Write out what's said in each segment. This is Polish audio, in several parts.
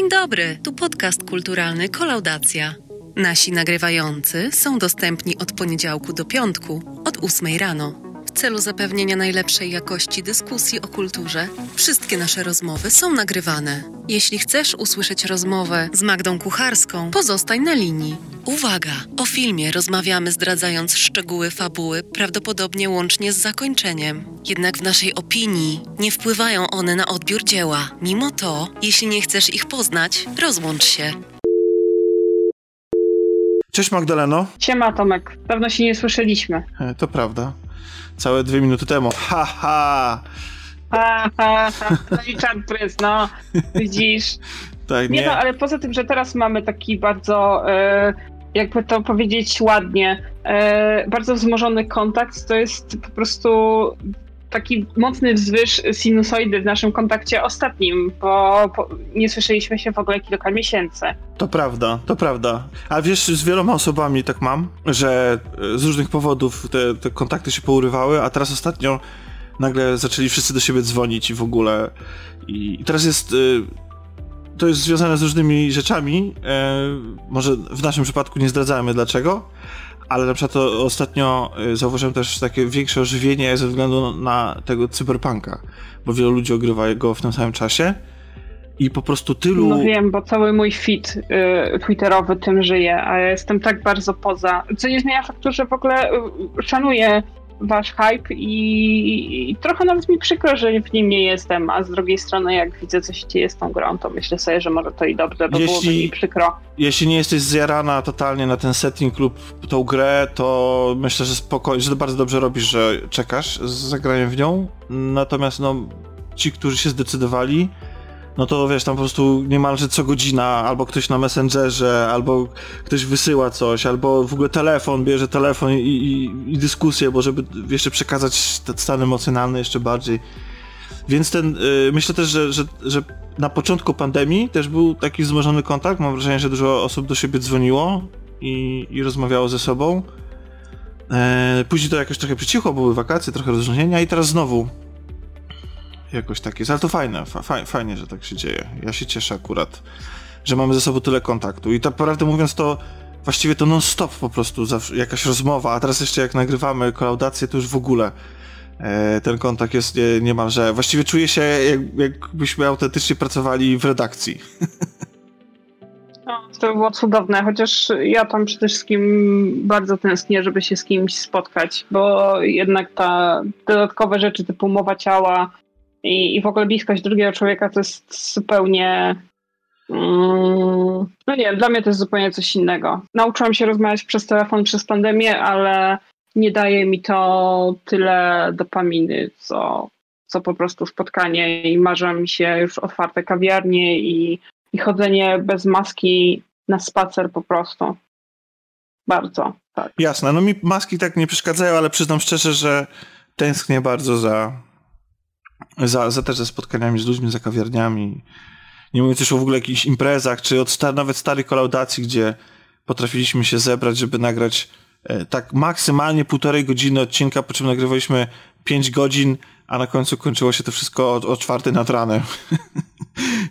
Dzień dobry, tu podcast kulturalny Kolaudacja. Nasi nagrywający są dostępni od poniedziałku do piątku, od 8 rano. W celu zapewnienia najlepszej jakości dyskusji o kulturze, wszystkie nasze rozmowy są nagrywane. Jeśli chcesz usłyszeć rozmowę z Magdą Kucharską, pozostań na linii. Uwaga! O filmie rozmawiamy zdradzając szczegóły fabuły, prawdopodobnie łącznie z zakończeniem. Jednak w naszej opinii nie wpływają one na odbiór dzieła. Mimo to, jeśli nie chcesz ich poznać, rozłącz się. Cześć Magdaleno. Siema Tomek, dawno się nie słyszeliśmy. E, To prawda. Całe dwie minuty temu. Ha, ha. Ha, ha, ha, no i no, widzisz. Tak, Nie nie. no, ale poza tym, że teraz mamy taki bardzo, e, jakby to powiedzieć ładnie, e, bardzo wzmożony kontakt, to jest po prostu taki mocny wzwyż sinusoidy w naszym kontakcie ostatnim, bo nie słyszeliśmy się w ogóle kilka miesięcy. To prawda, to prawda. A wiesz, z wieloma osobami tak mam, że e, z różnych powodów te, te kontakty się pourywały, a teraz ostatnio nagle zaczęli wszyscy do siebie dzwonić i w ogóle. I, teraz jest. y, To jest związane z różnymi rzeczami. e, Może w naszym przypadku nie zdradzamy dlaczego, ale na przykład to ostatnio y, zauważyłem też takie większe ożywienie ze względu na tego cyberpunka, bo wielu ludzi ogrywa go w tym samym czasie. I po prostu tylu. No wiem, bo cały mój feed y, twitterowy tym żyje, a ja jestem tak bardzo poza. Co nie zmienia faktu, że w ogóle y, szanuję wasz hype i, i trochę nawet mi przykro, że w nim nie jestem, a z drugiej strony jak widzę, co się dzieje z tą grą, to myślę sobie, że może to i dobrze, bo byłoby Jeśli- mi przykro. jeśli nie jesteś zjarana totalnie na ten setting lub tą grę, to myślę, że spokojnie, że bardzo dobrze robisz, że czekasz z zagraniem w nią. Natomiast no, ci, którzy się zdecydowali, no to wiesz, tam po prostu niemalże co godzina albo ktoś na Messengerze, albo ktoś wysyła coś, albo w ogóle telefon, bierze telefon i, i, i dyskusję, bo żeby jeszcze przekazać ten stan emocjonalny jeszcze bardziej. Więc ten, y, myślę też, że, że, że na początku pandemii też był taki wzmożony kontakt. Mam wrażenie, że dużo osób do siebie dzwoniło i, i rozmawiało ze sobą. E, później to jakoś trochę przycichło, były wakacje, trochę rozluźnienia i teraz znowu jakoś tak jest. Ale to fajne, fa, fa, fajnie, że tak się dzieje. Ja się cieszę akurat, że mamy ze sobą tyle kontaktu. I tak prawdę mówiąc, to właściwie to non-stop po prostu zawsze jakaś rozmowa, a teraz jeszcze jak nagrywamy kolaudację, to już w ogóle e, ten kontakt jest nie, niemalże. Właściwie czuję się, jak, jakbyśmy autentycznie pracowali w redakcji. No, to było cudowne, chociaż ja tam przede wszystkim bardzo tęsknię, żeby się z kimś spotkać, bo jednak ta dodatkowe rzeczy typu mowa ciała i, i w ogóle bliskość drugiego człowieka to jest zupełnie. Mm, no nie, dla mnie to jest zupełnie coś innego. Nauczyłam się rozmawiać przez telefon przez pandemię, ale nie daje mi to tyle dopaminy, co, co po prostu spotkanie i marzą mi się już otwarte kawiarnie i i chodzenie bez maski na spacer po prostu. Bardzo, tak. Jasne, no mi maski tak nie przeszkadzają, ale przyznam szczerze, że tęsknię bardzo za, za, za też ze spotkaniami z ludźmi, za kawiarniami. Nie mówiąc już o w ogóle jakichś imprezach, czy od sta- nawet starych kolaudacji, gdzie potrafiliśmy się zebrać, żeby nagrać e, tak maksymalnie półtorej godziny odcinka, po czym nagrywaliśmy 5 godzin, a na końcu kończyło się to wszystko o, o czwartej nad ranem.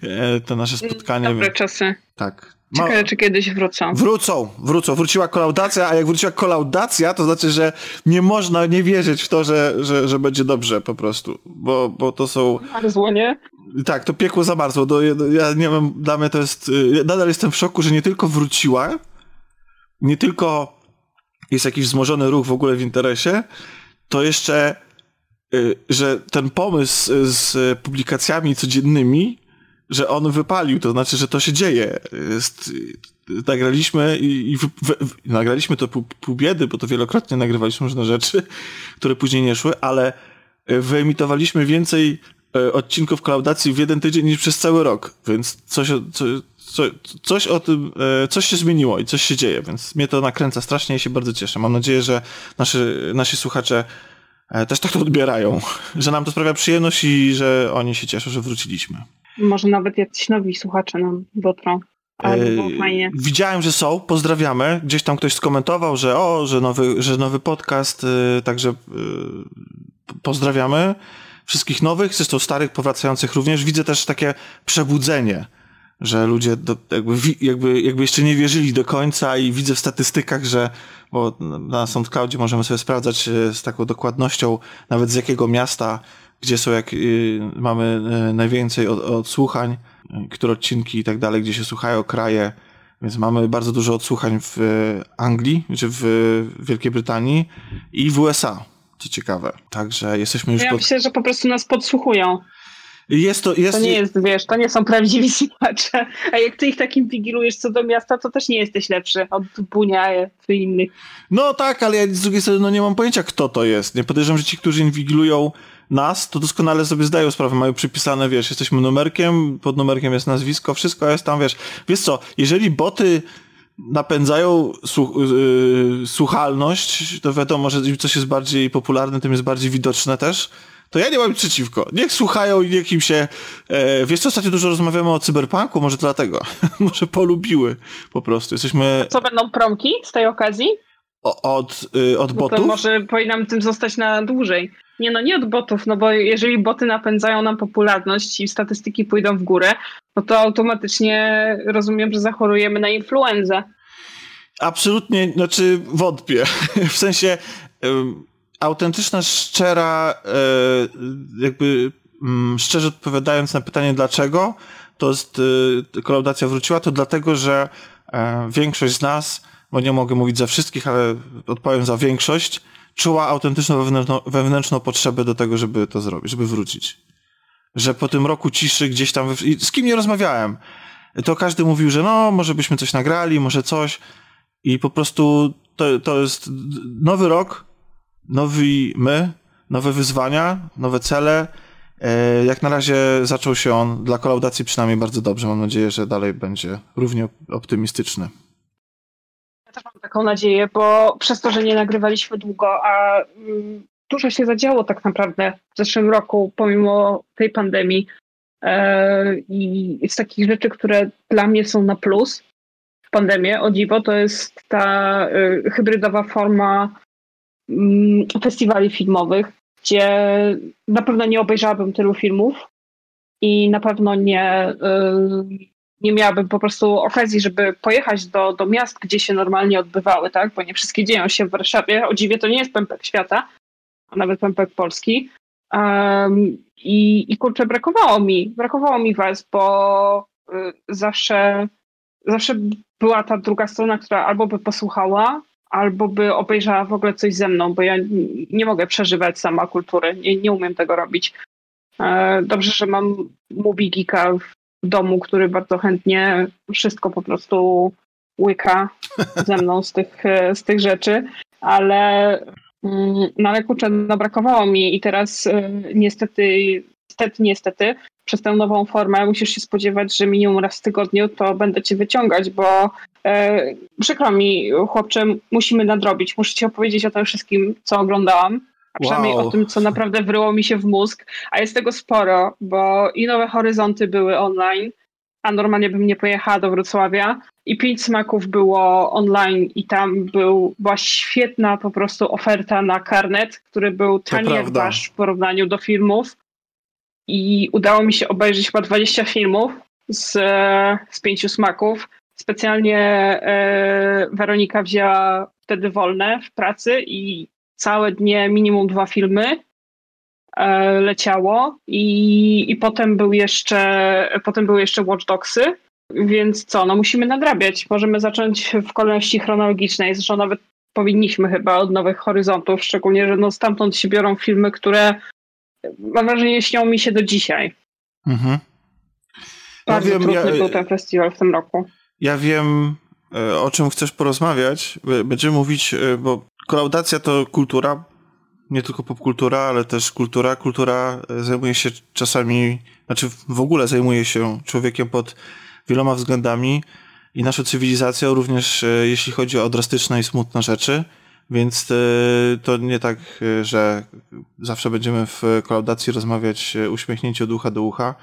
E, to nasze spotkanie. Dobre czasy. Tak. Ciekawe, czy kiedyś wrócą. Wrócą, wrócą. Wróciła kolaudacja, a jak wróciła kolaudacja, to znaczy, że nie można nie wierzyć w to, że, że, że będzie dobrze po prostu. Bo, bo to są. Marzło, nie? Tak, to piekło zamarzło. Do, ja nie wiem, dla mnie to jest. y, ja Nadal jestem w szoku, że nie tylko wróciła, nie tylko jest jakiś wzmożony ruch w ogóle w interesie, to jeszcze, y, że ten pomysł z publikacjami codziennymi, że on wypalił, to znaczy, że to się dzieje. Jest, nagraliśmy i, i wy, wy, nagraliśmy to pół, pół biedy, bo to wielokrotnie nagrywaliśmy różne rzeczy, które później nie szły, ale y, wyemitowaliśmy więcej y, odcinków klaudacji w jeden tydzień niż przez cały rok, więc coś, coś o tym, e, coś się zmieniło i coś się dzieje, więc mnie to nakręca strasznie i się bardzo cieszę. Mam nadzieję, że nasi, nasi słuchacze e, też tak to odbierają, że nam to sprawia przyjemność i że oni się cieszą, że wróciliśmy. Może nawet jacyś nowi słuchacze nam dotrą. E, fajnie. Widziałem, że są, pozdrawiamy. Gdzieś tam ktoś skomentował, że o, że nowy, że nowy podcast, e, także e, pozdrawiamy wszystkich nowych, zresztą starych, powracających również. Widzę też takie przebudzenie że ludzie do, jakby, jakby, jakby jeszcze nie wierzyli do końca i widzę w statystykach, że bo na SoundCloudzie możemy sobie sprawdzać z taką dokładnością nawet z jakiego miasta, gdzie są jak y, mamy y, najwięcej od, odsłuchań, które odcinki i tak dalej, gdzie się słuchają kraje, więc mamy bardzo dużo odsłuchań w Anglii, czy w Wielkiej Brytanii i w USA, co ciekawe. Także jesteśmy już... Ja pod... myślę, że po prostu nas podsłuchują. Jest to, jest... to nie jest, wiesz, to nie są prawdziwi słuchacze. A jak ty ich takim wigilujesz co do miasta, to też nie jesteś lepszy od Bunia czy innych. No tak, ale ja z drugiej strony no nie mam pojęcia, kto to jest. Nie podejrzewam, że ci, którzy inwigilują nas, to doskonale sobie zdają sprawę, mają przypisane, wiesz, jesteśmy numerkiem, pod numerkiem jest nazwisko, wszystko jest tam, wiesz. Wiesz co, jeżeli boty napędzają yy, słuchalność, to wiadomo, że im coś jest bardziej popularne, tym jest bardziej widoczne też, to ja nie mam przeciwko. Niech słuchają i niech im się... E, wiesz co, ostatnio dużo rozmawiamy o cyberpunku, może dlatego. może polubiły po prostu. Jesteśmy... Co będą promki z tej okazji? O, od, y, od botów? To może powinnam tym zostać na dłużej. Nie no, nie od botów, no bo jeżeli boty napędzają nam popularność i statystyki pójdą w górę, no to automatycznie rozumiem, że zachorujemy na influenzę. Absolutnie, znaczy wątpię. w sensie autentyczna, szczera, e, jakby mm, szczerze odpowiadając na pytanie dlaczego, to jest, e, kolaudacja wróciła, to dlatego, że e, większość z nas, bo nie mogę mówić za wszystkich, ale odpowiem za większość, czuła autentyczną wewnętrzną, wewnętrzną potrzebę do tego, żeby to zrobić, żeby wrócić. Że po tym roku ciszy gdzieś tam, z kim nie rozmawiałem, to każdy mówił, że no, może byśmy coś nagrali, może coś i po prostu to, to jest nowy rok, nowi my, nowe wyzwania, nowe cele. E, jak na razie zaczął się on dla kolaudacji przynajmniej bardzo dobrze. Mam nadzieję, że dalej będzie równie optymistyczny. Taką nadzieję, bo przez to, że nie nagrywaliśmy długo, a mm, dużo się zadziało tak naprawdę w zeszłym roku, pomimo tej pandemii. E, I z takich rzeczy, które dla mnie są na plus w pandemii, o dziwo, to jest ta e, hybrydowa forma Mm, festiwali filmowych, gdzie na pewno nie obejrzałabym tylu filmów i na pewno nie, y, nie miałabym po prostu okazji, żeby pojechać do, do miast, gdzie się normalnie odbywały, tak? Bo nie wszystkie dzieją się w Warszawie. O dziwie to nie jest pępek świata, a nawet pępek Polski. Um, i, I kurczę, brakowało mi, brakowało mi was, bo y, zawsze, zawsze była ta druga strona, która albo by posłuchała, albo by obejrzała w ogóle coś ze mną, bo ja nie mogę przeżywać sama kultury, nie, nie umiem tego robić. E, dobrze, że mam Movie Geeka w domu, który bardzo chętnie wszystko po prostu łyka ze mną z tych, z tych rzeczy, ale, mm, no ale kurczę, no brakowało mi i teraz e, niestety, niestety, niestety przez tę nową formę musisz się spodziewać, że minimum raz w tygodniu to będę cię wyciągać, bo e, przykro mi, chłopcze, musimy nadrobić. Muszę ci opowiedzieć o tym wszystkim, co oglądałam. A przynajmniej wow. o tym, co naprawdę wryło mi się w mózg. A jest tego sporo, bo i Nowe Horyzonty były online, a normalnie bym nie pojechała do Wrocławia. I Pięć Smaków było online i tam był, była świetna po prostu oferta na karnet, który był tani jak wasz w porównaniu do filmów i udało mi się obejrzeć chyba 20 filmów z, z pięciu smaków. Specjalnie e, Weronika wzięła wtedy wolne w pracy i całe dnie minimum dwa filmy e, leciało i, i potem był jeszcze potem były jeszcze Watch Dogsy, więc co, no musimy nadrabiać. Możemy zacząć w kolejności chronologicznej, zresztą nawet powinniśmy chyba od Nowych Horyzontów, szczególnie, że no stamtąd się biorą filmy, które mam wrażenie, śnią mi się do dzisiaj. Mhm. Bardzo ja wiem, trudny ja, był ten festiwal w tym roku. Ja wiem, e, o czym chcesz porozmawiać. Będziemy mówić, e, bo kolaudacja to kultura, nie tylko popkultura, ale też kultura. Kultura e, zajmuje się czasami, znaczy w ogóle zajmuje się człowiekiem pod wieloma względami i naszą cywilizacją, również jeśli chodzi o drastyczne i smutne rzeczy. Więc e, to nie tak, e, że zawsze będziemy w kolaudacji rozmawiać e, uśmiechnięcie od ucha do ucha.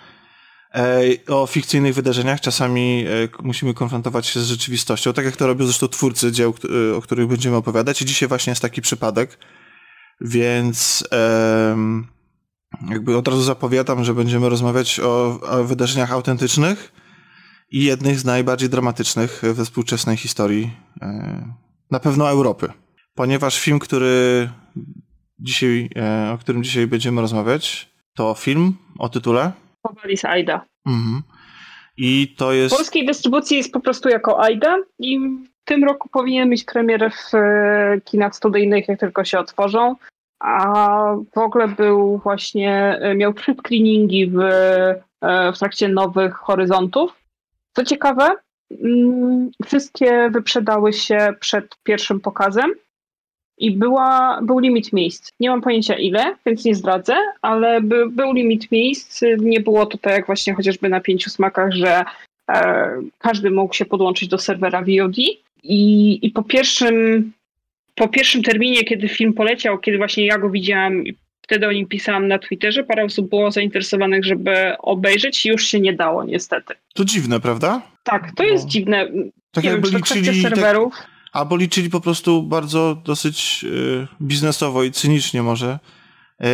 O fikcyjnych wydarzeniach czasami musimy konfrontować się z rzeczywistością, tak jak to robią zresztą twórcy dzieł, o których będziemy opowiadać. I dzisiaj właśnie jest taki przypadek, więc jakby od razu zapowiadam, że będziemy rozmawiać o, o wydarzeniach autentycznych i jednych z najbardziej dramatycznych we współczesnej historii e, na pewno Europy. Ponieważ film, który dzisiaj, e, o którym dzisiaj będziemy rozmawiać, to film o tytule Powalis Aida. Mhm. I to jest. W polskiej dystrybucji jest po prostu jako Aida i w tym roku powinien mieć premierę w e, kinach studyjnych, jak tylko się otworzą. A w ogóle był właśnie, miał trzy screeningi w, w trakcie nowych horyzontów. Co ciekawe, mm, wszystkie wyprzedały się przed pierwszym pokazem i była, był limit miejsc. Nie mam pojęcia ile, więc nie zdradzę, ale by, był limit miejsc. Nie było to tak jak właśnie chociażby na pięciu smakach, że e, każdy mógł się podłączyć do serwera VOD. I, i po pierwszym po pierwszym terminie, kiedy film poleciał, kiedy właśnie ja go widziałam Wtedy o nim pisałam na Twitterze, parę osób było zainteresowanych, żeby obejrzeć i już się nie dało niestety. To dziwne, prawda? Tak, to jest no. dziwne. Tak nie jakby wiem, liczyli, tak- serwerów. Tak, albo liczyli po prostu bardzo dosyć y, biznesowo i cynicznie może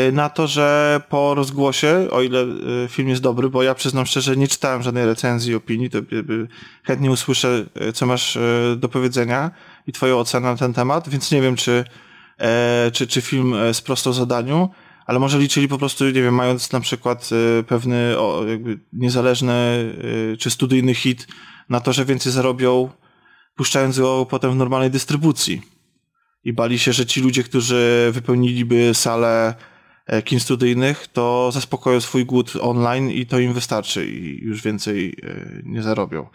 y, na to, że po rozgłosie, o ile y, film jest dobry, bo ja przyznam szczerze, nie czytałem żadnej recenzji, opinii, to chętnie usłyszę, co masz do powiedzenia i twoją ocenę na ten temat, więc nie wiem, czy, e, czy, czy film sprostał zadaniu, ale może liczyli po prostu, nie wiem, mając na przykład pewny o, jakby niezależny czy studyjny hit na to, że więcej zarobią, puszczając go potem w normalnej dystrybucji. I bali się, że ci ludzie, którzy wypełniliby salę e, kin studyjnych, to zaspokoją swój głód online i to im wystarczy i już więcej e, nie zarobią.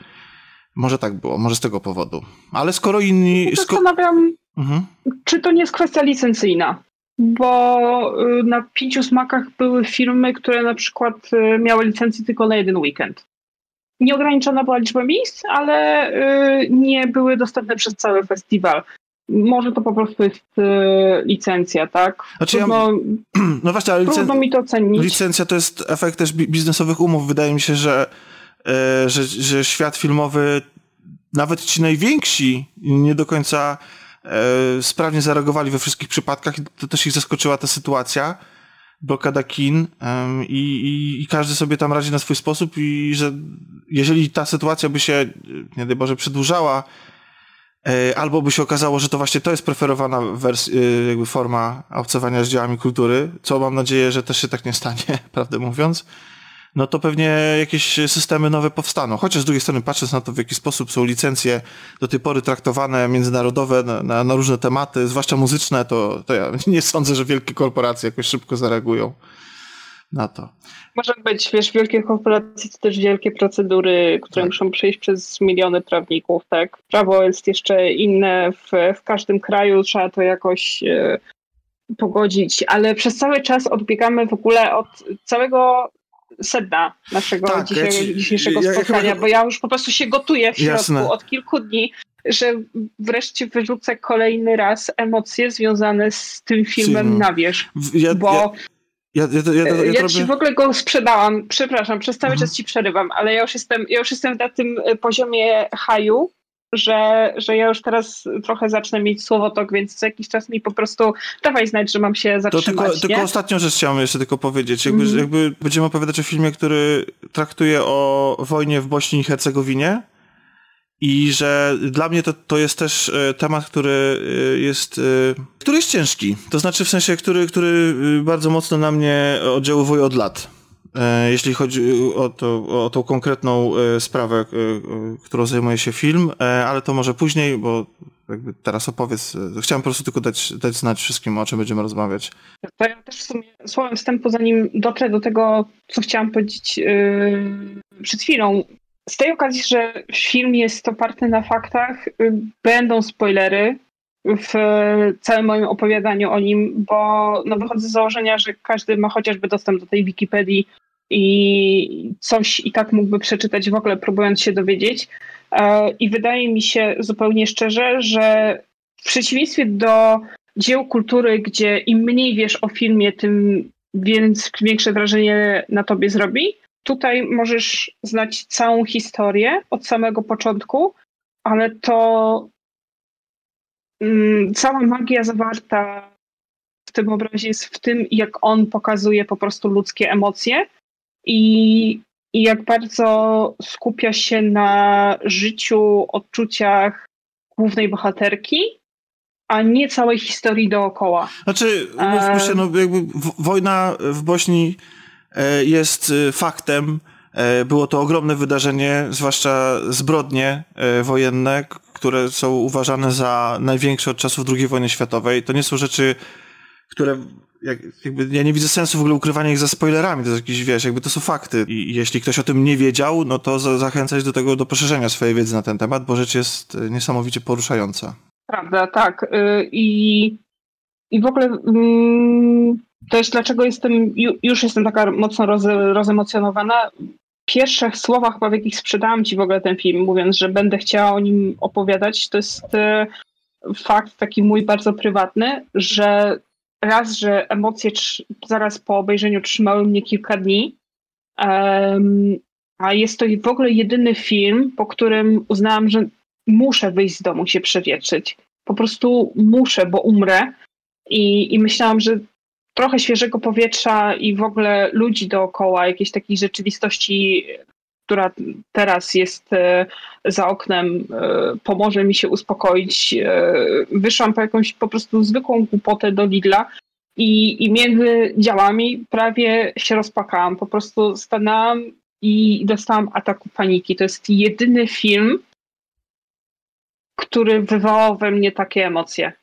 Może tak było, może z tego powodu. Ale skoro inni... Zastanawiam, mhm. czy to nie jest kwestia licencyjna bo y, na pięciu smakach były firmy, które na przykład y, miały licencję tylko na jeden weekend. Nieograniczona była liczba miejsc, ale y, nie były dostępne przez cały festiwal. Może to po prostu jest licencja, tak? Znaczy trudno, ja, no właśnie, ale trudno mi to ocenić. Licencja to jest efekt też biznesowych umów. Wydaje mi się, że, że, że świat filmowy, nawet ci najwięksi, nie do końca E, sprawnie zareagowali we wszystkich przypadkach i to też ich zaskoczyła ta sytuacja, blokada kin i, i, i, każdy sobie tam radzi na swój sposób i że jeżeli ta sytuacja by się, nie daj Boże, przedłużała, e, albo by się okazało, że to właśnie to jest preferowana wers- e, jakby forma obcowania z dziełami kultury, co mam nadzieję, że też się tak nie stanie, prawdę mówiąc, no to pewnie jakieś systemy nowe powstaną. Chociaż z drugiej strony patrząc na to, w jaki sposób są licencje do tej pory traktowane międzynarodowe na, na, na różne tematy, zwłaszcza muzyczne, to, to ja nie sądzę, że wielkie korporacje jakoś szybko zareagują na to. Może być, wiesz, wielkie korporacje to też wielkie procedury, które tak. muszą przejść przez miliony prawników, tak? Prawo jest jeszcze inne w, w każdym kraju, trzeba to jakoś e, pogodzić, ale przez cały czas odbiegamy w ogóle od całego sedna naszego tak, dzisiejszego, ja ci, dzisiejszego ja, spotkania, ja bo ja już po prostu się gotuję w środku Jasne. od kilku dni, że wreszcie wyrzucę kolejny raz emocje związane z tym filmem na wierzch. Bo ja, ja, ja, ja, ja ci w ogóle go sprzedałam, przepraszam, przez cały mhm. czas ci przerywam, ale ja już jestem, ja już jestem na tym poziomie haju, że, że ja już teraz trochę zacznę mieć słowotok, więc co jakiś czas mi po prostu dawaj znać, że mam się zatrzymać. To tylko, tylko ostatnią rzecz chciałem jeszcze tylko powiedzieć. Jakby, mm. jakby będziemy opowiadać o filmie, który traktuje o wojnie w Bośni i Hercegowinie i że dla mnie to, to jest też e, temat, który e, jest, e, który jest ciężki. To znaczy w sensie, który, który bardzo mocno na mnie oddziałuje od lat. E, jeśli chodzi o, to, o tą konkretną e, sprawę, e, którą zajmuje się film, ale to może później, bo jakby teraz opowiedz. Chciałem po prostu tylko dać, dać znać wszystkim, o czym będziemy rozmawiać. To ja też w sumie słowem wstępu, zanim dotrę do tego, co chciałam powiedzieć yy, przed chwilą. Z tej okazji, że film jest oparty na faktach, yy, będą spoilery, w całym moim opowiadaniu o nim, bo no, wychodzę z założenia, że każdy ma chociażby dostęp do tej Wikipedii i coś i tak mógłby przeczytać w ogóle, próbując się dowiedzieć. E, I wydaje mi się zupełnie szczerze, że w przeciwieństwie do dzieł kultury, gdzie im mniej wiesz o filmie, tym więc większe wrażenie na tobie zrobi, tutaj możesz znać całą historię od samego początku, ale to mm, cała magia zawarta w tym obrazie jest w tym, jak on pokazuje po prostu ludzkie emocje i i jak bardzo skupia się na życiu, odczuciach głównej bohaterki, a nie całej historii dookoła. Znaczy, mówmy się, no jakby wojna w Bośni e, jest e, faktem. E, było to ogromne wydarzenie, zwłaszcza zbrodnie wojenne, które są uważane za największe od czasów II wojny światowej. To nie są rzeczy, które jak, jakby ja nie widzę sensu w ogóle ukrywania ich za spoilerami, to jest jakiś, wiesz, jakby to są fakty. I jeśli ktoś o tym nie wiedział, no to zachęcać do tego, do poszerzenia swojej wiedzy na ten temat, bo rzecz jest niesamowicie poruszająca. Prawda, tak. Y, I, i w ogóle mm, jest dlaczego jestem, już jestem taka mocno roz, rozemocjonowana. Pierwsze słowa chyba, w jakich sprzedałam ci w ogóle ten film, mówiąc, że będę chciała o nim opowiadać, to jest y, fakt taki mój bardzo prywatny, że raz, że emocje zaraz po obejrzeniu trzymały mnie kilka dni, um, a jest to w ogóle jedyny film, po którym uznałam, że muszę wyjść z domu się przewietrzyć. Po prostu muszę, bo umrę. I, I myślałam, że trochę świeżego powietrza i w ogóle ludzi dookoła, jakiejś takiej rzeczywistości, która teraz jest e, za oknem, e, pomoże mi się uspokoić. E, wyszłam po jakąś po prostu zwykłą głupotę do Lidla i, i między działami prawie się rozpakałam. Po prostu stanęłam i dostałam ataku paniki. To jest jedyny film, który wywołał we mnie takie emocje.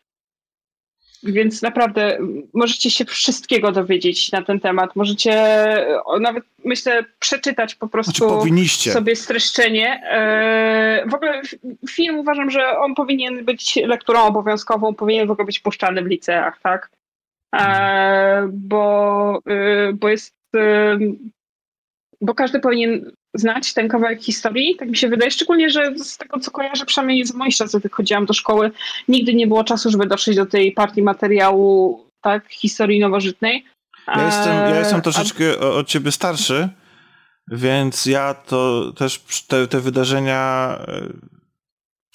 Więc naprawdę możecie się wszystkiego dowiedzieć na ten temat. Możecie nawet, myślę, przeczytać po prostu znaczy, sobie streszczenie. E, w ogóle film uważam, że on powinien być lekturą obowiązkową, powinien w ogóle być puszczany w liceach, tak? E, bo, e, bo jest bo każdy powinien znać ten kawałek historii, tak mi się wydaje, szczególnie, że z tego co kojarzę, przynajmniej z moich czasów, jak chodziłam do szkoły, nigdy nie było czasu, żeby dotrzeć do tej partii materiału tak, historii nowożytnej. Ja jestem, ja jestem troszeczkę A... od ciebie starszy, więc ja to też te, te wydarzenia e,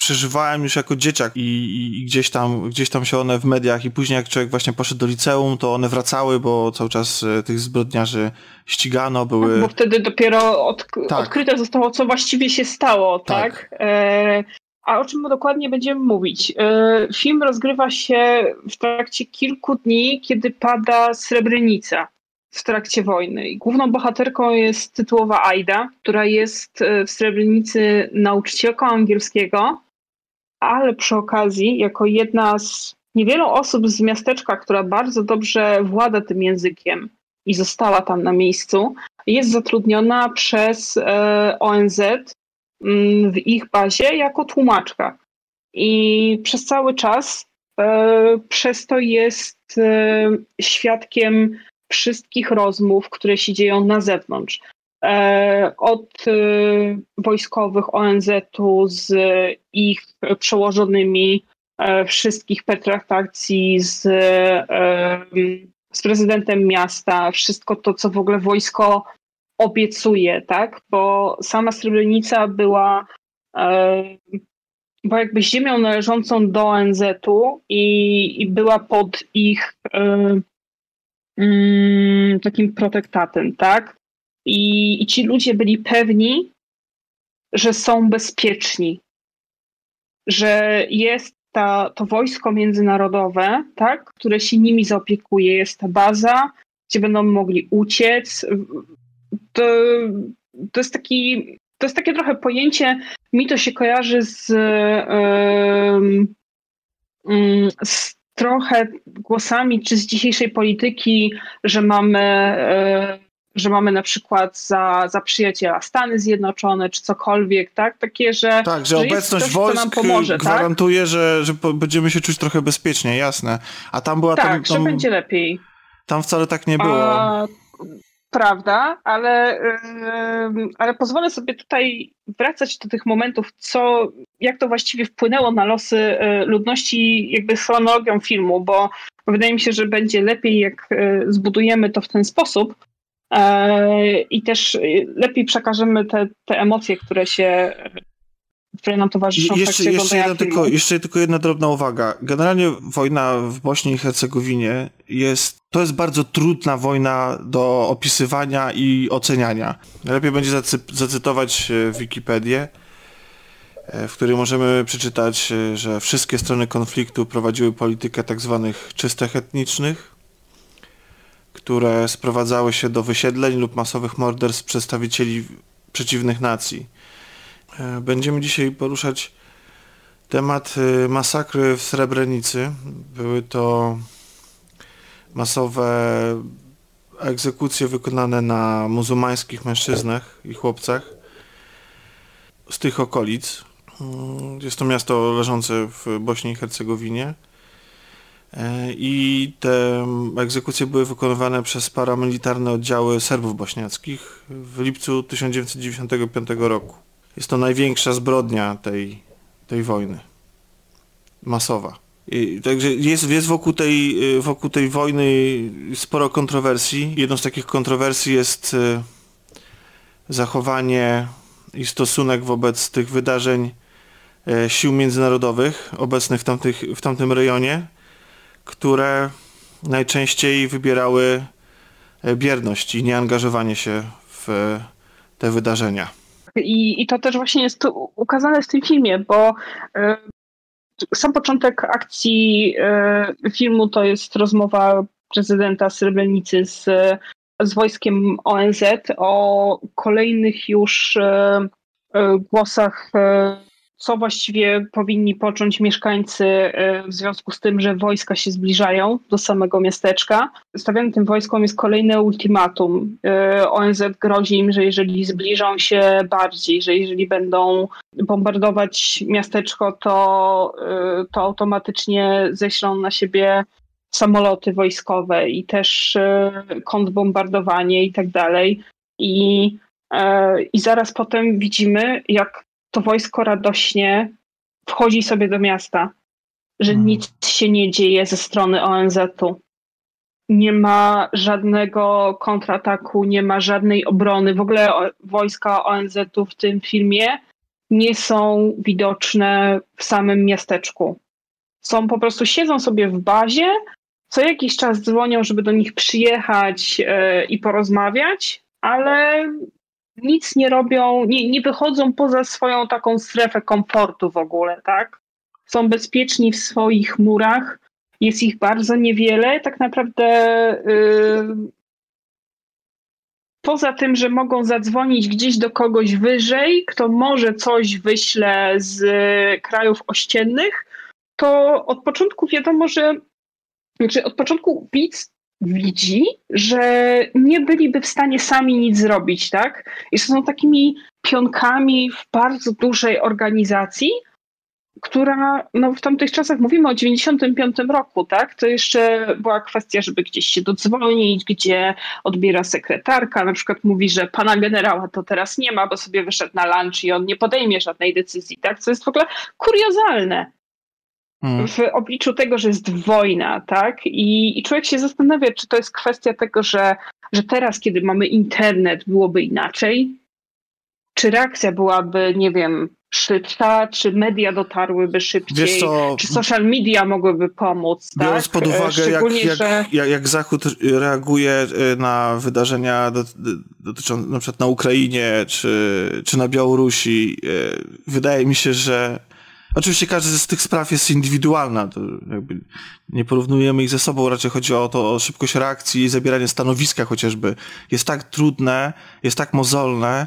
przeżywałem już jako dzieciak i, i, i, gdzieś, tam, gdzieś tam się one w mediach i później jak człowiek właśnie poszedł do liceum, to one wracały, bo cały czas e, tych zbrodniarzy ścigano, były... Tak, bo wtedy dopiero od, tak. odkryte zostało, co właściwie się stało, tak? tak? E, a o czym dokładnie będziemy mówić? E, film rozgrywa się w trakcie kilku dni, kiedy pada Srebrenica w trakcie wojny. I główną bohaterką jest tytułowa Aida, która jest e, w Srebrenicy nauczycielką angielskiego, ale przy okazji, jako jedna z niewielu osób z miasteczka, która bardzo dobrze włada tym językiem i została tam na miejscu, jest zatrudniona przez e, ONZ mm, w ich bazie jako tłumaczka. I przez cały czas e, przez to jest e, świadkiem wszystkich rozmów, które się dzieją na zewnątrz. E, od e, wojskowych ONZ-u z ich przełożonymi e, wszystkich pertraktacji z, z prezydentem miasta, wszystko to, co w ogóle wojsko obiecuje, tak? Bo sama Srebrenica była, była jakby ziemią należącą do ONZ-u i, i była pod ich mm, takim protektatem, tak? I, I ci ludzie byli pewni, że są bezpieczni, że jest ta, to wojsko międzynarodowe, tak, które się nimi zaopiekuje, jest ta baza, gdzie będą mogli uciec. To, to jest taki, to jest takie trochę pojęcie, mi to się kojarzy z, yy, z trochę głosami, czy z dzisiejszej polityki, że mamy yy, że mamy na przykład za, za przyjaciela Stany Zjednoczone, czy cokolwiek, tak? Takie, że. Tak, że, że obecność ktoś, wojsk nam pomoże, tak? gwarantuje, tak? że, że będziemy się czuć trochę bezpiecznie, jasne. A tam była tak, tam, tam, że będzie lepiej. Tam wcale tak nie było. A, prawda, ale, yy, ale pozwolę sobie tutaj wracać do tych momentów, co, jak to właściwie wpłynęło na losy yy, ludności, jakby chronologią filmu, bo wydaje mi się, że będzie lepiej, jak yy, zbudujemy to w ten sposób i też lepiej przekażemy te, te emocje, które się które nam towarzyszą jeszcze, jeszcze, jedna tylko, jeszcze tylko jedna drobna uwaga. Generalnie wojna w Bośni i Hercegowinie jest, to jest bardzo trudna wojna do opisywania i oceniania. Lepiej będzie zacytować e, Wikipedię, e, w której możemy przeczytać, e, że wszystkie strony konfliktu prowadziły politykę tak zwanych czystek etnicznych, które sprowadzały się do wysiedleń lub masowych morderstw przedstawicieli przeciwnych nacji. E, będziemy dzisiaj poruszać temat e, masakry w Srebrenicy. Były to masowe egzekucje wykonane na muzułmańskich mężczyznach i chłopcach z tych okolic. Mm, jest to miasto leżące w Bośni i Hercegowinie. E, I te egzekucje były wykonywane przez paramilitarne oddziały Serbów bośniackich w lipcu 1995 roku. Jest to największa zbrodnia tej, tej wojny. Masowa. I, także jest, jest wokół, tej, wokół tej wojny sporo kontrowersji. Jedną z takich kontrowersji jest e, zachowanie i stosunek wobec tych wydarzeń e, sił międzynarodowych obecnych w, tamtych, w tamtym rejonie które najczęściej wybierały e, bierność i nieangażowanie się w te wydarzenia. I, i to też właśnie jest ukazane w tym filmie, bo y, sam początek akcji filmu to jest rozmowa prezydenta Srebrenicy z, z wojskiem ONZ o kolejnych już głosach co właściwie powinni począć mieszkańcy e, w związku z tym, że wojska się zbliżają do samego miasteczka. Stawianym tym wojskom jest kolejne ultimatum. E, ONZ grozi im, że jeżeli zbliżą się bardziej, że jeżeli będą bombardować miasteczko, to, e, to automatycznie ześlą na siebie samoloty wojskowe i też kontrbombardowanie i tak dalej. I, I zaraz potem widzimy, jak to wojsko radośnie wchodzi sobie do miasta, że hmm. nic się nie dzieje ze strony ONZ-u. Nie ma żadnego kontrataku, nie ma żadnej obrony. W ogóle wojska ONZ-u w tym filmie nie są widoczne w samym miasteczku. Są po prostu, siedzą sobie w bazie, co jakiś czas dzwonią, żeby do nich przyjechać yy, i porozmawiać, ale nic nie robią, nie, nie wychodzą poza swoją taką strefę komfortu w ogóle, tak? Są bezpieczni w swoich murach, jest ich bardzo niewiele. Tak naprawdę yy, poza tym, że mogą zadzwonić gdzieś do kogoś wyżej, kto może coś wyśle z krajów ościennych, to od początku wiadomo, że znaczy od początku widz widzi, że nie byliby w stanie sami nic zrobić, tak? I są takimi pionkami w bardzo dużej organizacji, która no, w tamtych czasach, mówimy o 95 roku, tak? To jeszcze była kwestia, żeby gdzieś się dodzwonić, gdzie odbiera sekretarka, na przykład mówi, że pana generała to teraz nie ma, bo sobie wyszedł na lunch i on nie podejmie żadnej decyzji, tak? Co jest w ogóle kuriozalne. Hmm. w obliczu tego, że jest wojna, tak? I, I, człowiek się zastanawia, czy to jest kwestia tego, że, że teraz, kiedy mamy internet, byłoby inaczej? Czy reakcja byłaby, nie wiem, szybsza, czy media dotarłyby szybciej, czy social media mogłyby pomóc, Biorąc tak? pod uwagę, jak, jak, że... jak, jak, Zachód reaguje y, na wydarzenia dotyczące na przykład na Ukrainie, czy, czy na Białorusi, y, wydaje mi się, że Oczywiście każda z tych spraw jest indywidualna, to jakby nie porównujemy ich ze sobą, raczej chodzi o to, o szybkość reakcji i zabieranie stanowiska chociażby. Jest tak trudne, jest tak mozolne,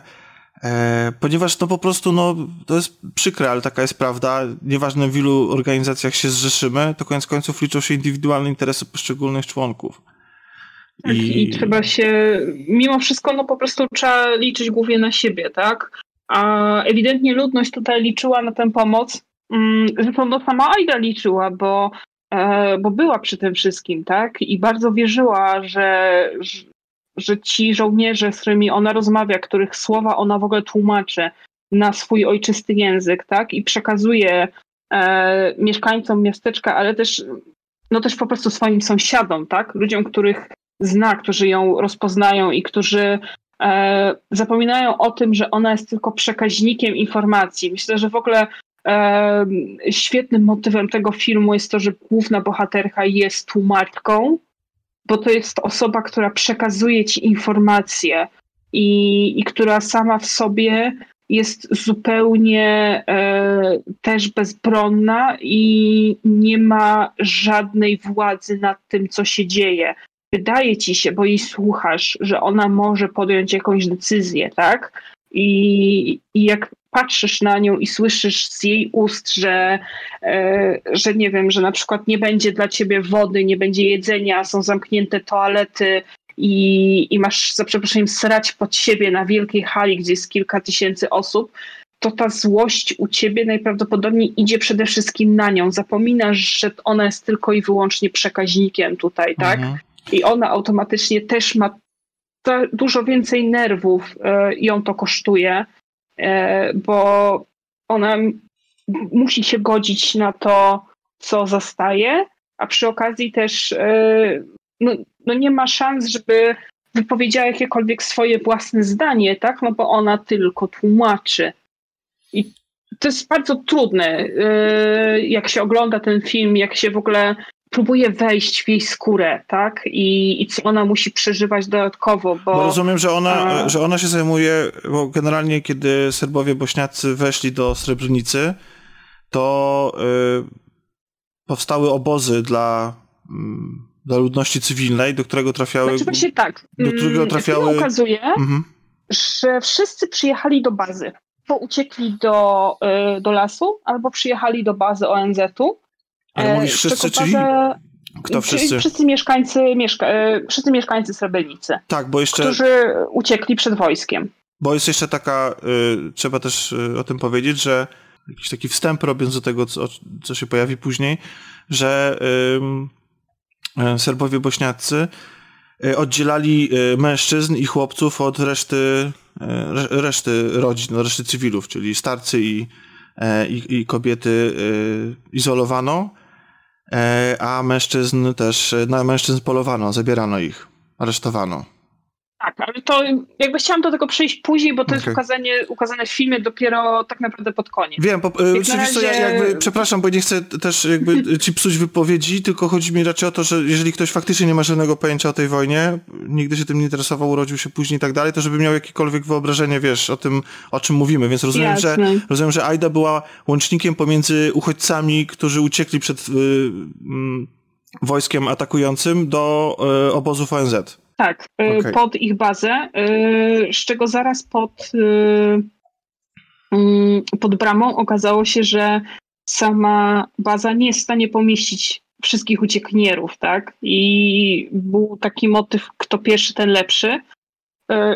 e, ponieważ no po prostu, no, to jest przykre, ale taka jest prawda. Nieważne w ilu organizacjach się zrzeszymy, to koniec końców liczą się indywidualne interesy poszczególnych członków. Tak, i... i trzeba się, mimo wszystko, no po prostu trzeba liczyć głównie na siebie, tak? A ewidentnie ludność tutaj liczyła na tę pomoc, zresztą no sama Aida liczyła, bo, e, bo była przy tym wszystkim, tak? I bardzo wierzyła, że, że ci żołnierze, z którymi ona rozmawia, których słowa ona w ogóle tłumaczy na swój ojczysty język, tak? I przekazuje e, mieszkańcom miasteczka, ale też, no też po prostu swoim sąsiadom, tak? Ludziom, których zna, którzy ją rozpoznają i którzy e, zapominają o tym, że ona jest tylko przekaźnikiem informacji. Myślę, że w ogóle świetnym motywem tego filmu jest to, że główna bohaterka jest tłumaczką, bo to jest osoba, która przekazuje ci informacje i, i która sama w sobie jest zupełnie e, też bezbronna i nie ma żadnej władzy nad tym, co się dzieje. Wydaje ci się, bo jej słuchasz, że ona może podjąć jakąś decyzję, tak? I, i jak patrzysz na nią i słyszysz z jej ust, że, e, że nie wiem, że na przykład nie będzie dla ciebie wody, nie będzie jedzenia, są zamknięte toalety, i, i masz za przeproszeniem srać pod siebie na wielkiej hali, gdzie jest kilka tysięcy osób, to ta złość u ciebie najprawdopodobniej idzie przede wszystkim na nią. Zapominasz, że ona jest tylko i wyłącznie przekaźnikiem tutaj, tak? Mhm. I ona automatycznie też ma dużo więcej nerwów, e, ją to kosztuje, bo ona musi się godzić na to, co zastaje, a przy okazji też e, no, no nie ma szans, żeby wypowiedziała jakiekolwiek swoje własne zdanie, tak? No bo ona tylko tłumaczy. I to jest bardzo trudne, yy, jak się ogląda ten film, jak się w ogóle próbuje wejść w jej skórę, tak? I, i co ona musi przeżywać dodatkowo, bo... bo rozumiem, że ona, a... że ona się zajmuje, bo generalnie kiedy Serbowie bośniacy weszli do Srebrenicy, to yy, powstały obozy dla... Yy, dla ludności cywilnej, do którego trafiały... Znaczy właśnie tak. Do którego mm, trafiały... Film okazuje, mhm. że wszyscy przyjechali do bazy. Albo uciekli do, y, do lasu, albo przyjechali do bazy ONZ-u. Ale e, mówisz wszyscy, czyli... Kto wszyscy? Wszyscy mieszkańcy, mieszka e, wszyscy mieszkańcy Srebrenicy. Tak, bo jeszcze... Którzy uciekli przed wojskiem. Bo jest jeszcze taka, y, trzeba też y, o tym powiedzieć, że jakiś taki wstęp robiąc do tego, co, co się pojawi później, że y, E, Serbowie bośniacy oddzielali e, mężczyzn i chłopców od reszty, reszty rodzin, reszty cywilów, czyli starcy i, i, i kobiety izolowano, a mężczyzn też, na mężczyzn polowano, zabierano ich, aresztowano. Tak, ale to jakby chciałam do tego przejść później, bo to okay. jest ukazanie, ukazane w filmie dopiero tak naprawdę pod koniec. Wiem, po, e, razie... co, ja jakby, przepraszam, bo nie chcę też jakby ci psuć wypowiedzi, tylko chodzi mi raczej o to, że jeżeli ktoś faktycznie nie ma żadnego pojęcia o tej wojnie, nigdy się tym nie interesował, urodził się później i tak dalej, to żeby miał jakiekolwiek wyobrażenie, wiesz, o tym, o czym mówimy, więc rozumiem, że rozumiem, że Aida była łącznikiem pomiędzy uchodźcami, którzy uciekli przed y, y, wojskiem atakującym do y, obozów ONZ. Tak, y, okay. pod ich bazę, y, z czego zaraz pod, y, mm, pod bramą okazało się, że sama baza nie jest w stanie pomieścić wszystkich uciekinierów, tak? I był taki motyw, kto pierwszy, ten lepszy.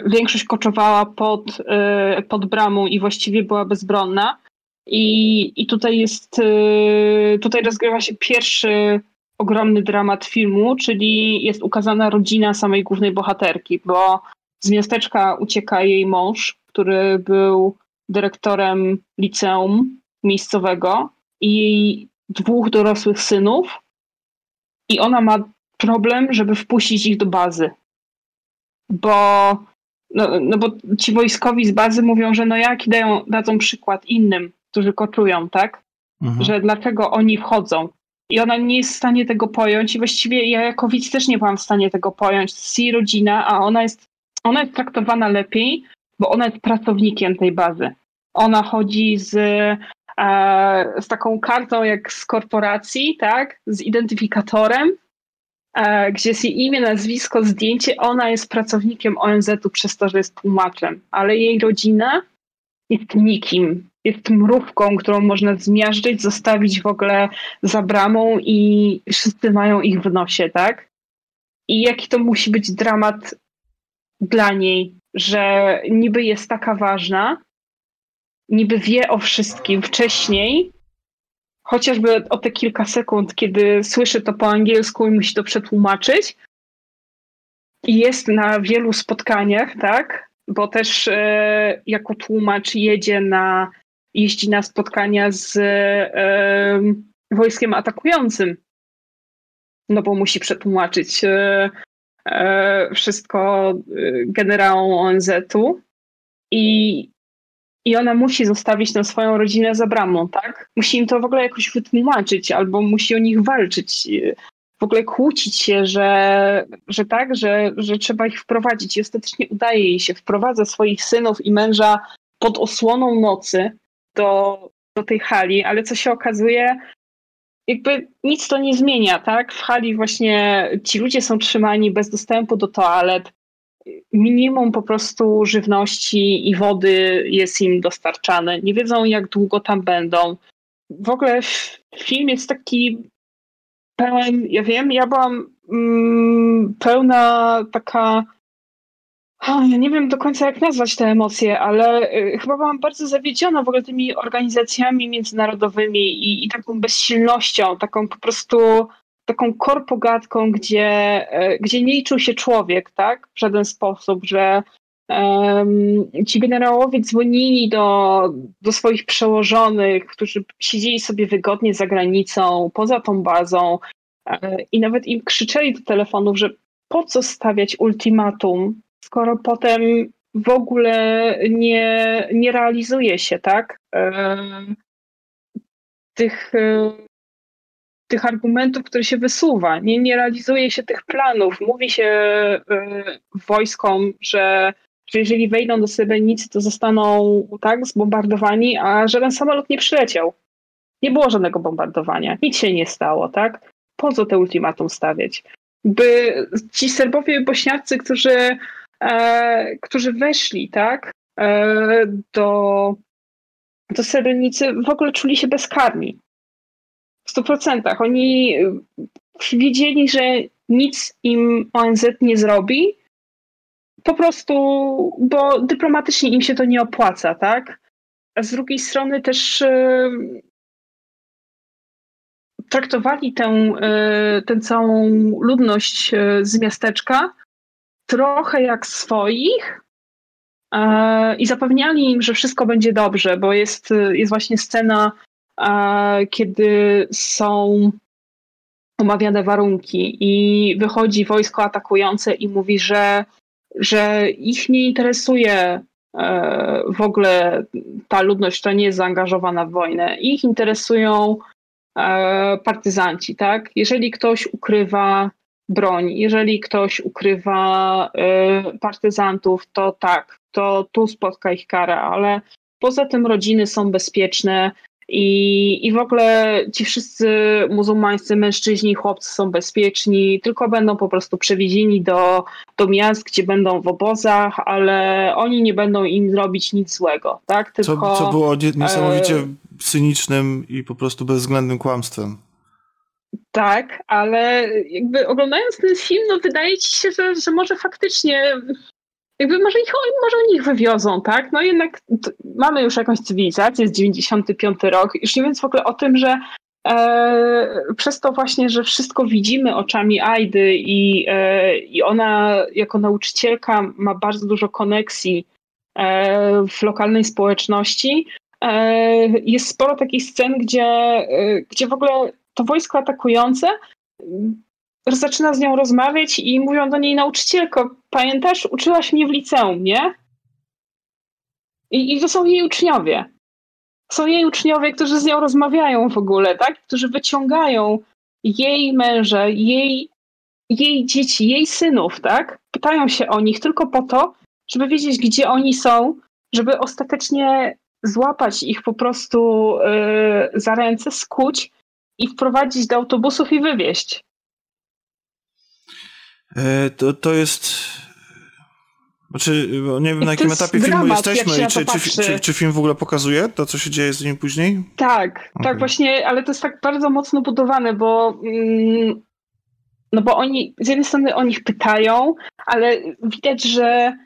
Większość koczowała pod, pod bramą i właściwie była bezbronna. I, i tutaj jest, tutaj rozgrywa się pierwszy ogromny dramat filmu, czyli jest ukazana rodzina samej głównej bohaterki, bo z miasteczka ucieka jej mąż, który był dyrektorem liceum miejscowego i jej dwóch dorosłych synów i ona ma problem, żeby wpuścić ich do bazy. Bo, no, no bo ci wojskowi z bazy mówią, że no jaki dają, dadzą przykład innym, którzy koczują, tak? Mhm. Że dlaczego oni wchodzą. I ona nie jest w stanie tego pojąć i właściwie ja jako widz też nie byłam w stanie tego pojąć. To jest jej rodzina, a ona jest, ona jest traktowana lepiej, bo ona jest pracownikiem tej bazy. Ona chodzi z, e, z taką kartą jak z korporacji, tak? Z identyfikatorem, e, gdzie jest jej imię, nazwisko, zdjęcie. Ona jest pracownikiem ONZ-u przez to, że jest tłumaczem, ale jej rodzina jest nikim jest mrówką, którą można zmiażdżyć, zostawić w ogóle za bramą i wszyscy mają ich w nosie, tak? I jaki to musi być dramat dla niej, że niby jest taka ważna, niby wie o wszystkim wcześniej, chociażby o te kilka sekund, kiedy słyszy to po angielsku i musi to przetłumaczyć. I jest na wielu spotkaniach, tak? Bo też e, jako tłumacz jedzie na jeździ na spotkania z e, wojskiem atakującym. No bo musi przetłumaczyć e, e, wszystko generałom ONZ-u i, i ona musi zostawić tę swoją rodzinę za bramą, tak? Musi im to w ogóle jakoś wytłumaczyć albo musi o nich walczyć w ogóle kłócić się, że, że tak, że, że trzeba ich wprowadzić. I ostatecznie udaje jej się, wprowadza swoich synów i męża pod osłoną nocy do, do tej hali, ale co się okazuje, jakby nic to nie zmienia, tak? W hali właśnie ci ludzie są trzymani bez dostępu do toalet. Minimum po prostu żywności i wody jest im dostarczane. Nie wiedzą, jak długo tam będą. W ogóle film jest taki pełen, ja wiem, ja byłam mm, pełna taka ja nie wiem do końca jak nazwać te emocje, ale y, chyba byłam bardzo zawiedziona w ogóle tymi organizacjami międzynarodowymi i, i taką bezsilnością, taką po prostu taką korpogatką, gdzie, y, gdzie nie liczył się człowiek, tak? W żaden sposób, że ci generałowie dzwonili do, do swoich przełożonych, którzy siedzieli sobie wygodnie za granicą, poza tą bazą e, i nawet im krzyczeli do telefonów, że po co stawiać ultimatum, skoro potem w ogóle nie, nie realizuje się, tak? Tych, e, tych argumentów, które się wysuwa, nie, nie realizuje się tych planów. Mówi się e, wojskom, że, że jeżeli wejdą do Sybełnicy, to zostaną tak zbombardowani, a żaden samolot nie przyleciał. Nie było żadnego bombardowania, nic się nie stało, tak? Po co te ultimatum stawiać? By ci Serbowie i Bośniacy, którzy e, którzy weszli, tak, e, do, do Srebrenicy, w ogóle czuli się bezkarni. W stu procentach. Oni wiedzieli, że nic im ONZ nie zrobi, po prostu, bo dyplomatycznie im się to nie opłaca, tak? A z drugiej strony też e, traktowali tę, e, tę całą ludność e, z miasteczka trochę jak swoich e, i zapewniali im, że wszystko będzie dobrze, bo jest, jest właśnie scena, e, kiedy są omawiane warunki i wychodzi wojsko atakujące i mówi, że, że ich nie interesuje e, w ogóle ta ludność, która nie jest zaangażowana w wojnę. Ich interesują partyzanci, tak? Jeżeli ktoś ukrywa broń. Jeżeli ktoś ukrywa y, partyzantów, to tak, to tu spotka ich kara, ale poza tym rodziny są bezpieczne i, i w ogóle ci wszyscy muzułmańscy mężczyźni, chłopcy są bezpieczni, tylko będą po prostu przewiezieni do, do miast, gdzie będą w obozach, ale oni nie będą im zrobić nic złego, tak? Tylko, co, co było niesamowicie e... cynicznym i po prostu bezwzględnym kłamstwem. Tak, ale jakby oglądając ten film, no wydaje ci się, że, że może faktycznie jakby może, ich, może o nich wywiozą, tak? No jednak mamy już jakąś cywilizację, jest 95 rok, już nie mówiąc w ogóle o tym, że e, przez to właśnie, że wszystko widzimy oczami Aidy i, e, i ona jako nauczycielka ma bardzo dużo koneksji e, w lokalnej społeczności, e, jest sporo takich scen, gdzie, e, gdzie w ogóle to wojsko atakujące zaczyna z nią rozmawiać i mówią do niej nauczycielko, pamiętasz, uczyłaś mnie w liceum, nie? I, I to są jej uczniowie. Są jej uczniowie, którzy z nią rozmawiają w ogóle, tak? Którzy wyciągają jej męża, jej, jej dzieci, jej synów, tak? Pytają się o nich tylko po to, żeby wiedzieć, gdzie oni są, żeby ostatecznie złapać ich po prostu yy, za ręce, skuć i wprowadzić do autobusów i wywieźć. E, to, to jest. Znaczy, nie wiem na jakim etapie filmu dramat, jesteśmy i czy, czy, czy, czy, film w ogóle pokazuje to, co się dzieje z nim później? Tak, okay. tak właśnie, ale to jest tak bardzo mocno budowane, bo mm, no bo oni, z jednej strony o nich pytają, ale widać, że,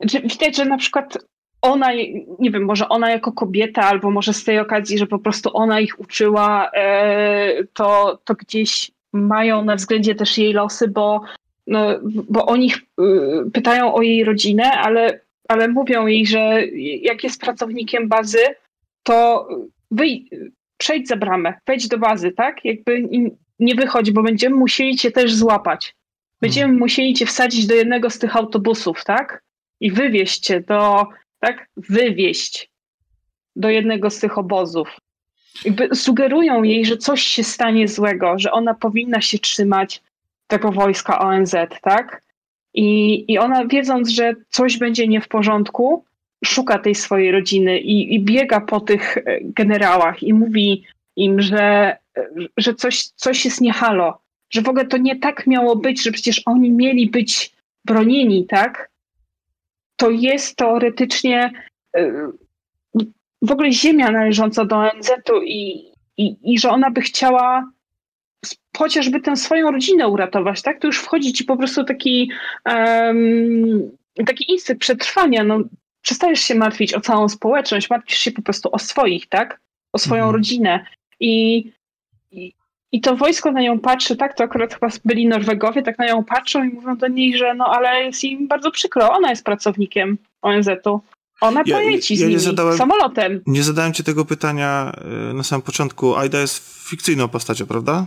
że widać, że na przykład ona, nie wiem, może ona jako kobieta, albo może z tej okazji, że po prostu ona ich uczyła, e, to, to gdzieś mają na względzie też jej losy, bo, no, bo oni y, pytają o jej rodzinę, ale, ale mówią jej, że jak jest pracownikiem bazy, to wyj, przejdź za bramę, wejdź do bazy, tak? Jakby nie wychodź, bo będziemy musieli cię też złapać. Będziemy hmm. musieli cię wsadzić do jednego z tych autobusów, tak? I wywieźć cię do, tak? Wywieźć do jednego z tych obozów. Jakby sugerują jej, że coś się stanie złego, że ona powinna się trzymać tego wojska ONZ, tak? I, i ona wiedząc, że coś będzie nie w porządku, szuka tej swojej rodziny i, i biega po tych e, generałach i mówi im, że, że coś, coś jest niehalo, że w ogóle to nie tak miało być, że przecież oni mieli być bronieni, tak? To jest teoretycznie e, w ogóle ziemia należąca do ONZ-u i, i, i że ona by chciała chociażby tę swoją rodzinę uratować, tak? To już wchodzi ci po prostu taki, um, taki instynkt przetrwania. No, przestajesz się martwić o całą społeczność, martwisz się po prostu o swoich, tak? O swoją mhm. rodzinę. I, i, to wojsko na nią patrzy, tak? To akurat chyba byli Norwegowie, tak na nią patrzą i mówią do niej, że no ale jest im bardzo przykro, ona jest pracownikiem ONZ-u. Ona ja, poleci ja, ja z nimi, zadałem, samolotem. Nie zadałem ci tego pytania e, na samym początku. Aida jest fikcyjną postacią, prawda?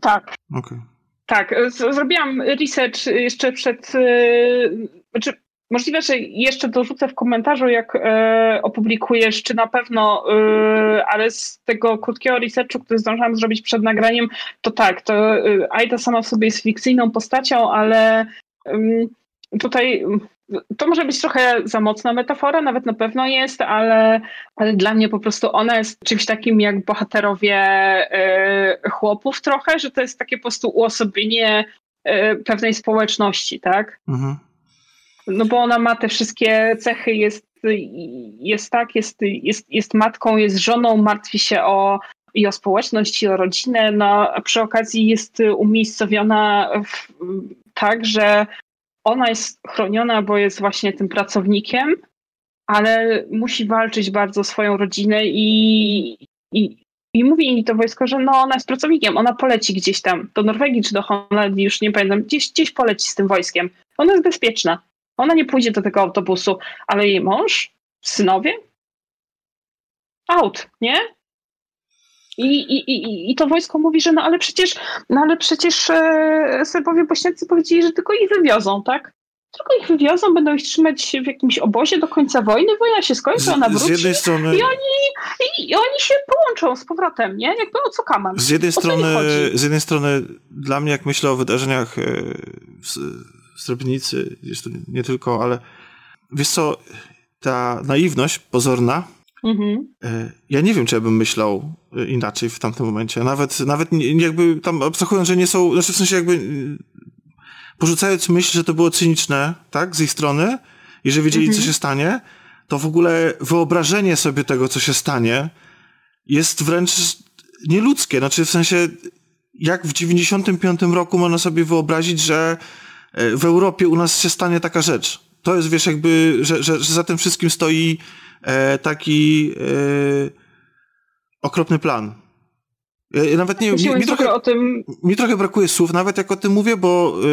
Tak. Okay. Tak, zrobiłam research jeszcze przed. Yy, znaczy, możliwe, że jeszcze dorzucę w komentarzu, jak yy, opublikujesz, czy na pewno, yy, ale z tego krótkiego researchu, który zdążyłam zrobić przed nagraniem, to tak, to Aida sama w sobie jest fikcyjną postacią, ale tutaj to może być trochę za mocna metafora, nawet na pewno jest, ale, ale dla mnie po prostu ona jest czymś takim jak bohaterowie y, chłopów trochę, że to jest takie po prostu uosobienie y, pewnej społeczności, tak? Mhm. No bo ona ma te wszystkie cechy, jest, jest tak, jest, jest, jest matką, jest żoną, martwi się o i o społeczność, i o rodzinę, no a przy okazji jest umiejscowiona w, tak, że ona jest chroniona, bo jest właśnie tym pracownikiem, ale musi walczyć bardzo o swoją rodzinę i, i, i mówi mi to wojsko, że no ona jest pracownikiem, ona poleci gdzieś tam, do Norwegii czy do Holandii, już nie pamiętam, gdzieś, gdzieś poleci z tym wojskiem. Ona jest bezpieczna. Ona nie pójdzie do tego autobusu, ale jej mąż, synowie, out, nie? I, i, i, I to wojsko mówi, że no ale przecież, no ale przecież e, Serbowie Bośniacy powiedzieli, że tylko ich wywiozą, tak? Tylko ich wywiozą, będą ich trzymać w jakimś obozie do końca wojny, wojna się skończy, ona wróci z jednej strony... i, oni, i, i, oni się połączą z powrotem, nie? Jakby o co kaman. Z jednej, strony, z jednej strony dla mnie, jak myślę o wydarzeniach e, w, w Srebrenicy, zresztą nie tylko, ale wiesz co, ta naiwność pozorna, Mhm. E, ja nie wiem, czy ja bym myślał e, inaczej w tamtym momencie. Nawet, nawet jakby tam abstrahując, że nie są, znaczy w sensie jakby e, porzucając myśl, że to było cyniczne, tak, z ich strony i że wiedzieli, mhm. co się stanie, to w ogóle wyobrażenie sobie tego, co się stanie, jest wręcz nieludzkie. Znaczy w sensie, jak w 95 roku można sobie wyobrazić, że w Europie u nas się stanie taka rzecz. To jest, wiesz, jakby, że, że, że za tym wszystkim stoi e, taki e, okropny plan. Ja, nawet nie mi, mi, trochę, o tym... mi trochę brakuje słów, nawet jak o tym mówię, bo e,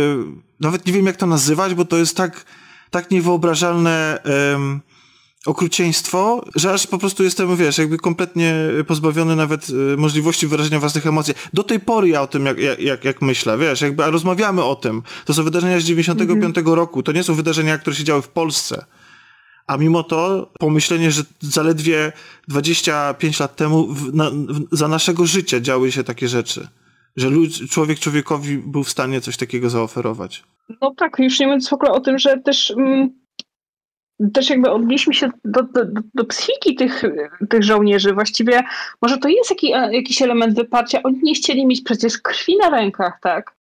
nawet nie wiem, jak to nazywać, bo to jest tak, tak niewyobrażalne okrucieństwo, że aż po prostu jestem, wiesz, jakby kompletnie pozbawiony nawet e, możliwości wyrażenia własnych emocji. Do tej pory ja o tym, jak, jak, jak myślę, wiesz, jakby a rozmawiamy o tym. To są wydarzenia z 95 mm -hmm. roku, to nie są wydarzenia, które się działy w Polsce. A mimo to pomyślenie, że zaledwie 25 lat temu w, na, w, za naszego życia działy się takie rzeczy. Że ludzi, człowiek człowiekowi był w stanie coś takiego zaoferować. No tak, już nie mówiąc w ogóle o tym, że też, mm, też jakby odnieśliśmy się do, do, do, psychiki tych, tych żołnierzy. Właściwie może to jest taki, e, jakiś element wyparcia. Oni nie chcieli mieć przecież krwi na rękach, tak?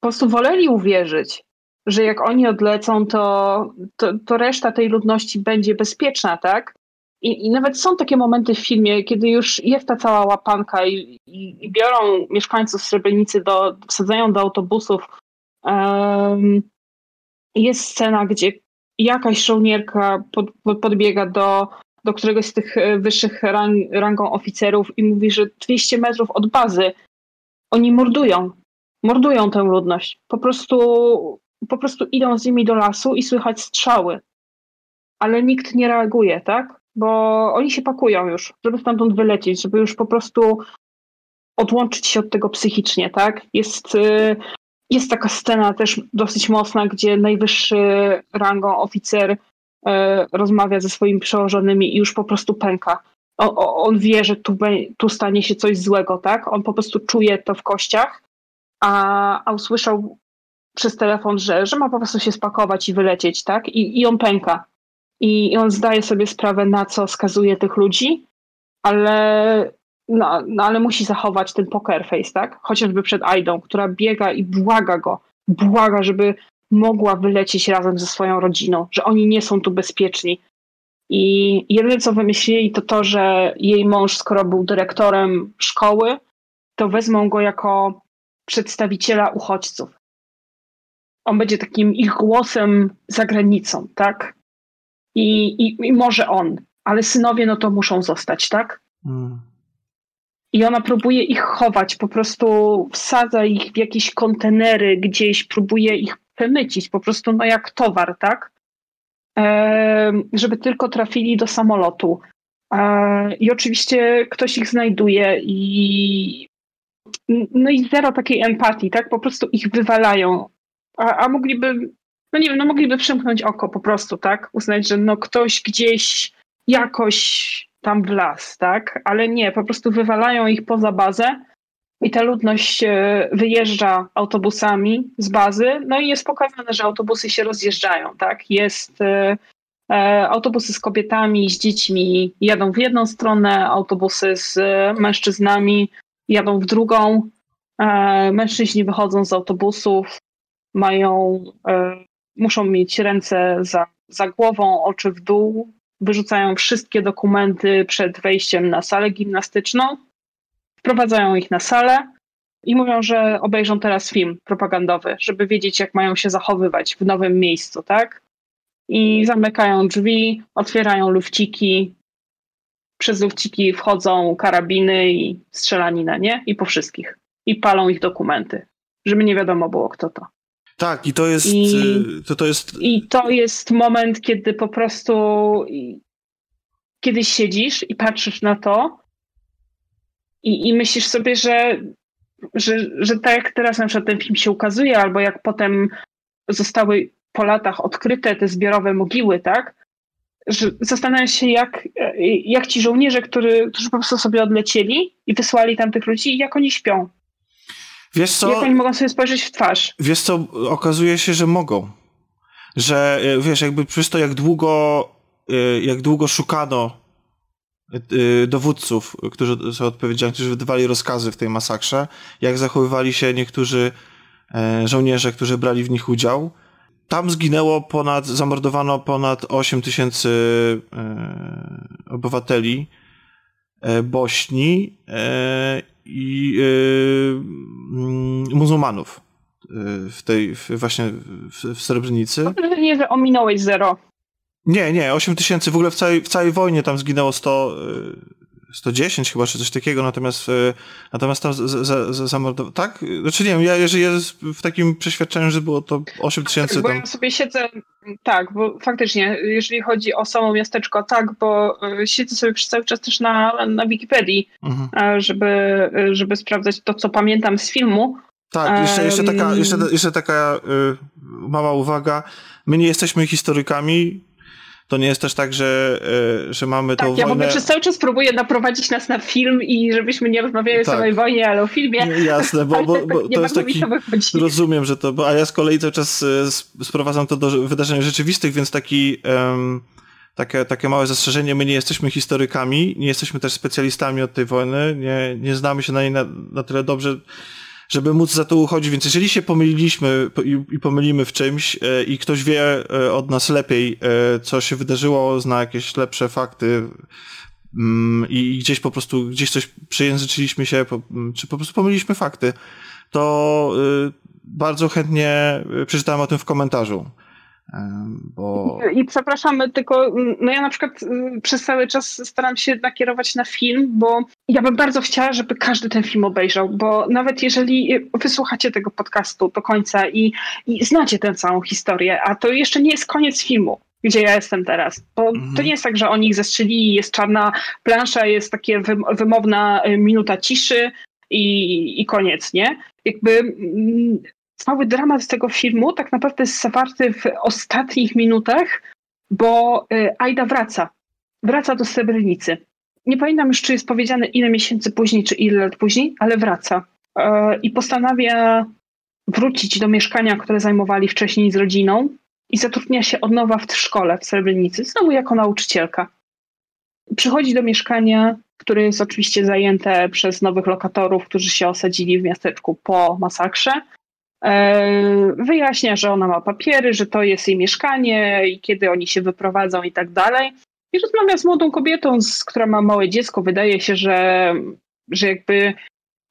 Po prostu woleli uwierzyć że jak oni odlecą, to, to, to reszta tej ludności będzie bezpieczna, tak? I, I, nawet są takie momenty w filmie, kiedy już jest ta cała łapanka i, i, i biorą mieszkańców Srebrenicy, do, wsadzają do autobusów. Um, jest scena, gdzie jakaś żołnierka pod, podbiega do, do któregoś z tych wyższych rang, rangą oficerów i mówi, że 200 metrów od bazy oni mordują. Mordują tę ludność. Po prostu po prostu idą z nimi do lasu i słychać strzały. Ale nikt nie reaguje, tak? Bo oni się pakują już, żeby stamtąd wylecieć, żeby już po prostu odłączyć się od tego psychicznie, tak? Jest, y, jest taka scena też dosyć mocna, gdzie najwyższy rangą oficer e, rozmawia ze swoimi przełożonymi i już po prostu pęka. O, on wie, że tu, tu stanie się coś złego, tak? On po prostu czuje to w kościach, a, a usłyszał przez telefon, że, że ma po prostu się spakować i wylecieć, tak? I, i on pęka. I, I on zdaje sobie sprawę, na co skazuje tych ludzi, ale no, no ale musi zachować ten poker face, tak? Chociażby przed Aidą, która biega i błaga go, błaga, żeby mogła wylecieć razem ze swoją rodziną, że oni nie są tu bezpieczni. I jedyne co wymyślili to to, że jej mąż, skoro był dyrektorem szkoły, to wezmą go jako przedstawiciela uchodźców. On będzie takim ich głosem za granicą, tak? I, i, i może on, ale synowie no to muszą zostać, tak? Mm. I ona próbuje ich chować, po prostu wsadza ich w jakieś kontenery gdzieś, próbuje ich przemycić, po prostu no jak towar, tak? E, żeby tylko trafili do samolotu. E, I oczywiście ktoś ich znajduje i no i zero takiej empatii, tak? Po prostu ich wywalają. A, a mogliby, no nie wiem, no mogliby przymknąć oko po prostu, tak? Uznać, że no ktoś gdzieś jakoś tam w las, tak? Ale nie, po prostu wywalają ich poza bazę i ta ludność e, wyjeżdża autobusami z bazy, no i jest pokazane, że autobusy się rozjeżdżają, tak? Jest e, e, autobusy z kobietami, z dziećmi jadą w jedną stronę, autobusy z mężczyznami jadą w drugą. Mężczyźni wychodzą z autobusów, mają, muszą mieć ręce za, za głową, oczy w dół, wyrzucają wszystkie dokumenty przed wejściem na salę gimnastyczną, wprowadzają ich na salę i mówią, że obejrzą teraz film propagandowy, żeby wiedzieć, jak mają się zachowywać w nowym miejscu, tak? I zamykają drzwi, otwierają lufciki, przez lufciki wchodzą karabiny i strzelanina, nie? I po wszystkich. I palą ich dokumenty, żeby nie wiadomo było, kto to. Tak, i to jest. I, to, to jest... I to jest moment, kiedy po prostu kiedyś siedzisz i patrzysz na to i, i myślisz sobie, że, że, że tak jak teraz na przykład ten film się ukazuje, albo jak potem zostały po latach odkryte te zbiorowe mogiły, tak? Że zastanawiam się, jak, jak ci żołnierze, który, którzy po prostu sobie odlecieli i wysłali tam tych ludzi, jak oni śpią. Wiesz co? Jak oni mogą sobie spojrzeć w twarz? Wiesz co, okazuje się, że mogą. Że e, wiesz, jakby przez to, jak długo, e, jak długo szukano e, dowódców, którzy są odpowiedzialni, którzy wydawali rozkazy w tej masakrze, jak zachowywali się niektórzy żołnierze, którzy brali w nich udział. Tam zginęło ponad, zamordowano ponad 8 tysięcy obywateli Bośni i yy, muzułmanów y, w tej w, właśnie w, w Srebrenicy. Nie, że ominąłeś zero. Nie, nie, 8 tysięcy w ogóle w całej, w całej wojnie tam zginęło 100, 110 chyba, czy coś takiego, natomiast, e, natomiast tam zamordowano. Tak? Znaczy nie wiem, ja jeżeli jest w takim przeświadczeniu, że było to 8 tysięcy. Bo tam... ja sobie siedzę, tak, bo faktycznie, jeżeli chodzi o samo miasteczko, tak, bo e, siedzę sobie przez cały czas też na, na Wikipedii, mhm. żeby, żeby sprawdzać to, co pamiętam z filmu. Tak, jeszcze, jeszcze taka, jeszcze, jeszcze taka y, mała uwaga. My nie jesteśmy historykami, to nie jest też tak, że, e, że mamy tak, tą ja wojnę... ja przez cały czas próbuję naprowadzić nas na film i żebyśmy nie rozmawiali tak. o samej wojnie, ale o filmie. Jasne, bo, bo, bo to jest taki... Rozumiem, że to... Bo, a ja z kolei cały czas e, sprowadzam to do wydarzeń rzeczywistych, więc taki... Um, takie, takie małe zastrzeżenie, my nie jesteśmy historykami, nie jesteśmy też specjalistami od tej wojny, nie, nie znamy się na niej na, na tyle dobrze, żeby móc za to uchodzić. Więc jeżeli się pomyliliśmy i, pomylimy w czymś e, i ktoś wie e, od nas lepiej, e, co się wydarzyło, zna jakieś lepsze fakty mm, i gdzieś po prostu, gdzieś coś przejęzyczyliśmy się, czy po prostu pomyliliśmy fakty, to bardzo chętnie przeczytałem o tym w komentarzu. Bo... I przepraszamy, tylko no ja na przykład y, przez cały czas staram się nakierować na film, bo ja bym bardzo chciała, żeby każdy ten film obejrzał, bo nawet jeżeli wysłuchacie tego podcastu do końca i, i znacie tę całą historię, a to jeszcze nie jest koniec filmu, gdzie ja jestem teraz. Bo mhm. to nie jest tak, że oni ich zestrzelili, jest czarna plansza, jest takie wymowna y, minuta ciszy i, i koniec, nie? Jakby cały dramat tego filmu tak naprawdę jest zawarty w ostatnich minutach, bo y, Aida wraca. Wraca do Srebrenicy. Nie pamiętam już, czy jest powiedziane ile miesięcy później, czy ile lat później, ale wraca. E, I postanawia wrócić do mieszkania, które zajmowali wcześniej z rodziną i zatrudnia się od nowa w szkole w Srebrenicy, znowu jako nauczycielka. Przychodzi do mieszkania, które jest oczywiście zajęte przez nowych lokatorów, którzy się osadzili w miasteczku po masakrze. E, wyjaśnia, że ona ma papiery, że to jest jej mieszkanie i kiedy oni się wyprowadzą i tak dalej. I rozmawia z młodą kobietą, z, która ma małe dziecko. Wydaje się, że, że jakby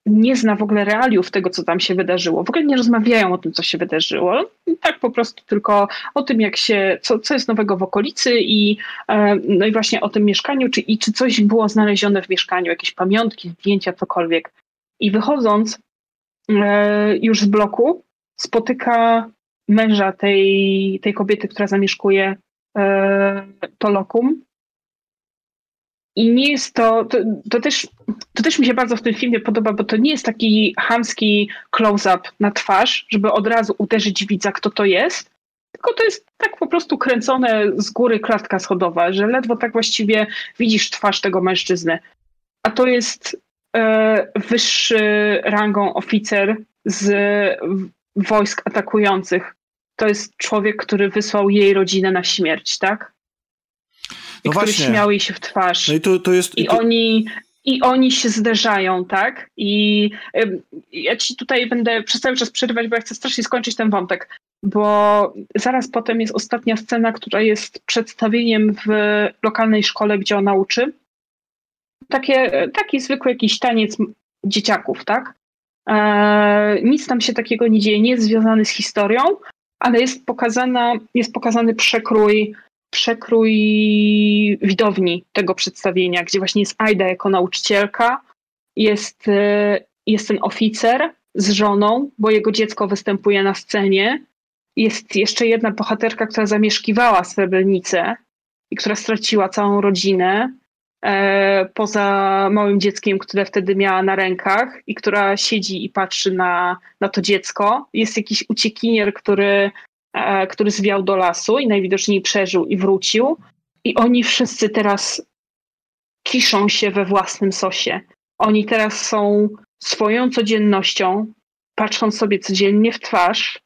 nie zna w ogóle realiów tego, co tam się wydarzyło. W ogóle nie rozmawiają o tym, co się wydarzyło. Tak po prostu tylko o tym, jak się, co, co jest nowego w okolicy i, e, no i właśnie o tym mieszkaniu, czy, i czy coś było znalezione w mieszkaniu, jakieś pamiątki, zdjęcia, cokolwiek. I wychodząc już z bloku, spotyka męża tej, tej kobiety, która zamieszkuje e, to lokum i nie jest to, to, to, też, to też mi się bardzo w tym filmie podoba, bo to nie jest taki hamski close-up na twarz, żeby od razu uderzyć widza, kto to jest, tylko to jest tak po prostu kręcone z góry klatka schodowa, że ledwo tak właściwie widzisz twarz tego mężczyzny. A to jest e, wyższy rangą oficer z wojsk atakujących. To jest człowiek, który wysłał jej rodzinę na śmierć, tak? I no który właśnie. śmiał jej się w twarz. No i to, to jest... I to... oni... I oni się zderzają, tak? I y, ja ci tutaj będę przez cały czas przerywać, bo ja chcę strasznie skończyć ten wątek, bo zaraz potem jest ostatnia scena, która jest przedstawieniem w lokalnej szkole, gdzie ona uczy. Takie, taki zwykły jakiś taniec dzieciaków, tak? E, nic tam się takiego nie dzieje, nie jest związany z historią, ale jest, pokazana, jest pokazany przekrój przekrój widowni tego przedstawienia, gdzie właśnie jest Aida jako nauczycielka, jest, e, jest ten oficer z żoną, bo jego dziecko występuje na scenie. Jest jeszcze jedna bohaterka, która zamieszkiwała Srebrenicę i która straciła całą rodzinę, poza małym dzieckiem, które wtedy miała na rękach i która siedzi i patrzy na, na to dziecko. Jest jakiś uciekinier, który E, który zwiał do lasu i najwidoczniej przeżył i wrócił. I oni wszyscy teraz kiszą się we własnym sosie. Oni teraz są swoją codziennością, patrząc sobie codziennie w twarz,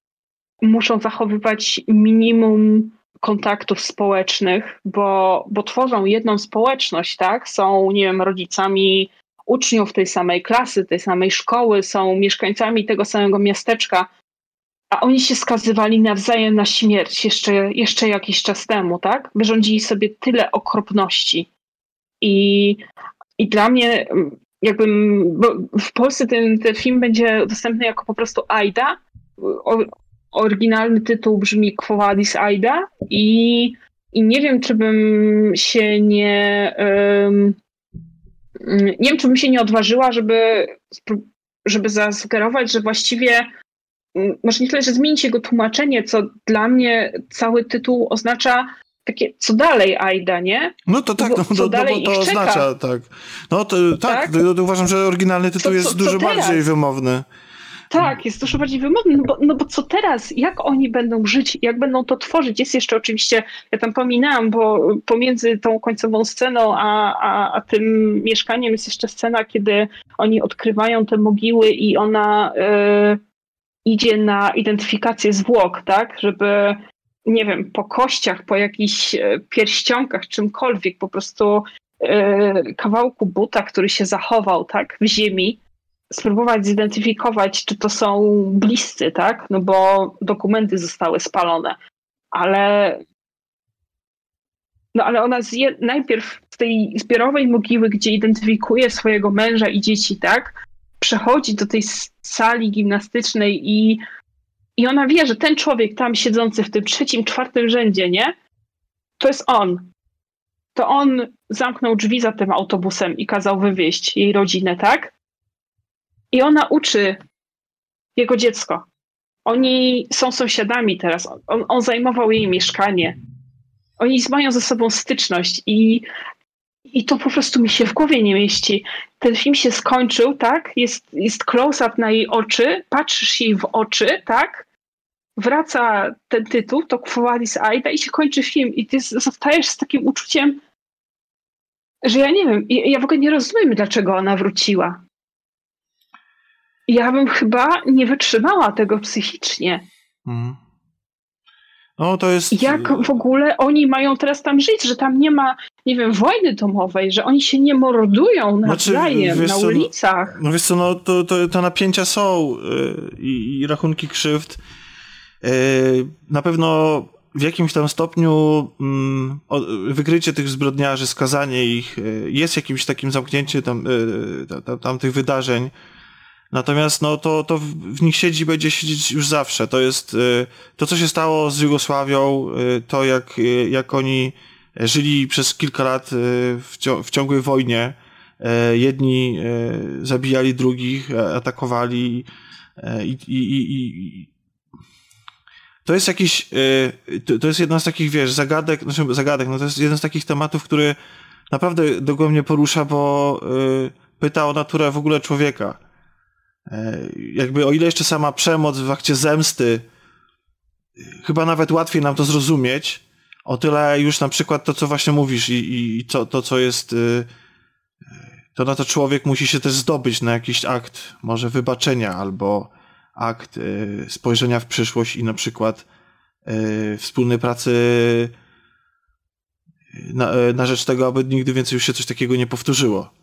muszą zachowywać minimum kontaktów społecznych, bo, bo tworzą jedną społeczność, tak? Są, nie wiem, rodzicami uczniów tej samej klasy, tej samej szkoły, są mieszkańcami tego samego miasteczka, a oni się skazywali nawzajem na śmierć jeszcze, jeszcze jakiś czas temu, tak? Wyrządzili sobie tyle okropności. I, i dla mnie, jakbym, bo w Polsce ten, ten film będzie dostępny jako po prostu Aida. Oryginalny tytuł brzmi Quo Vadis Aida i, i nie wiem, czy bym się nie um, nie wiem, czy bym się nie odważyła, żeby, żeby zasugerować, że właściwie może nie tyle, że zmienić jego tłumaczenie, co dla mnie cały tytuł oznacza takie, co dalej Aida, nie? No to tak, no, co dalej no, to oznacza, tak. No to, tak, tak? To, to uważam, że oryginalny tytuł co, co, jest dużo bardziej wymowny. Tak, jest dużo bardziej wymowny, no bo, no bo co teraz, jak oni będą żyć, jak będą to tworzyć? Jest jeszcze oczywiście, ja tam pominęłam, bo pomiędzy tą końcową sceną a, a, a tym mieszkaniem jest jeszcze scena, kiedy oni odkrywają te mogiły i ona... Yy, idzie na identyfikację zwłok, tak, żeby nie wiem, po kościach, po jakichś e, pierścionkach, czymkolwiek, po prostu yy, kawałku buta, który się zachował, tak, w ziemi, spróbować zidentyfikować, czy to są bliscy, tak, no bo dokumenty zostały spalone, ale no ale ona zje, najpierw z tej zbiorowej mogiły, gdzie identyfikuje swojego męża i dzieci, tak, przechodzi do tej sali gimnastycznej i, i ona wie, że ten człowiek tam siedzący w tym trzecim, czwartym rzędzie, nie? To jest on. To on zamknął drzwi za tym autobusem i kazał wywieźć jej rodzinę, tak? I ona uczy jego dziecko. Oni są sąsiadami teraz. On, on zajmował jej mieszkanie. Oni mają ze sobą styczność i i to po prostu mi się w głowie nie mieści. Ten film się skończył, tak? Jest, jest close-up na jej oczy, patrzysz jej w oczy, tak? Wraca ten tytuł, to Quo Aida i się kończy film i ty zostajesz z takim uczuciem, że ja nie wiem, ja w ogóle nie rozumiem, dlaczego ona wróciła. Ja bym chyba nie wytrzymała tego psychicznie. Mhm. No to jest... Jak w ogóle oni mają teraz tam żyć, że tam nie ma, nie wiem, wojny domowej, że oni się nie mordują nawzajem znaczy, na co, ulicach. No wiesz co, no to, to, te napięcia są yy, i rachunki krzywd. Yy, na pewno w jakimś tam stopniu mm, wykrycie tych zbrodniarzy, skazanie ich yy, jest jakimś takim zamknięciem tam, tam, tam, tam tych wydarzeń. Natomiast no, to, to w nich siedzi, będzie siedzieć już zawsze. To jest y, to, co się stało z Jugosławią, y, to jak, y, jak oni żyli przez kilka lat w, ciągłej wojnie. Jedni zabijali drugich, atakowali i, i, i, i to jest jakiś, to jest jedna z takich, wiesz, zagadek, znaczy zagadek, no to jest jeden z takich tematów, który naprawdę dogłębnie porusza, bo pyta o naturę w ogóle człowieka. E, jakby o ile jeszcze sama przemoc w akcie zemsty, chyba nawet łatwiej nam to zrozumieć, o tyle już na przykład to, co właśnie mówisz i, i to, to, co jest, y, to na to człowiek musi się też zdobyć na jakiś akt, może wybaczenia albo akt spojrzenia w przyszłość i na przykład wspólnej pracy na, na rzecz tego, aby nigdy więcej już się coś takiego nie powtórzyło.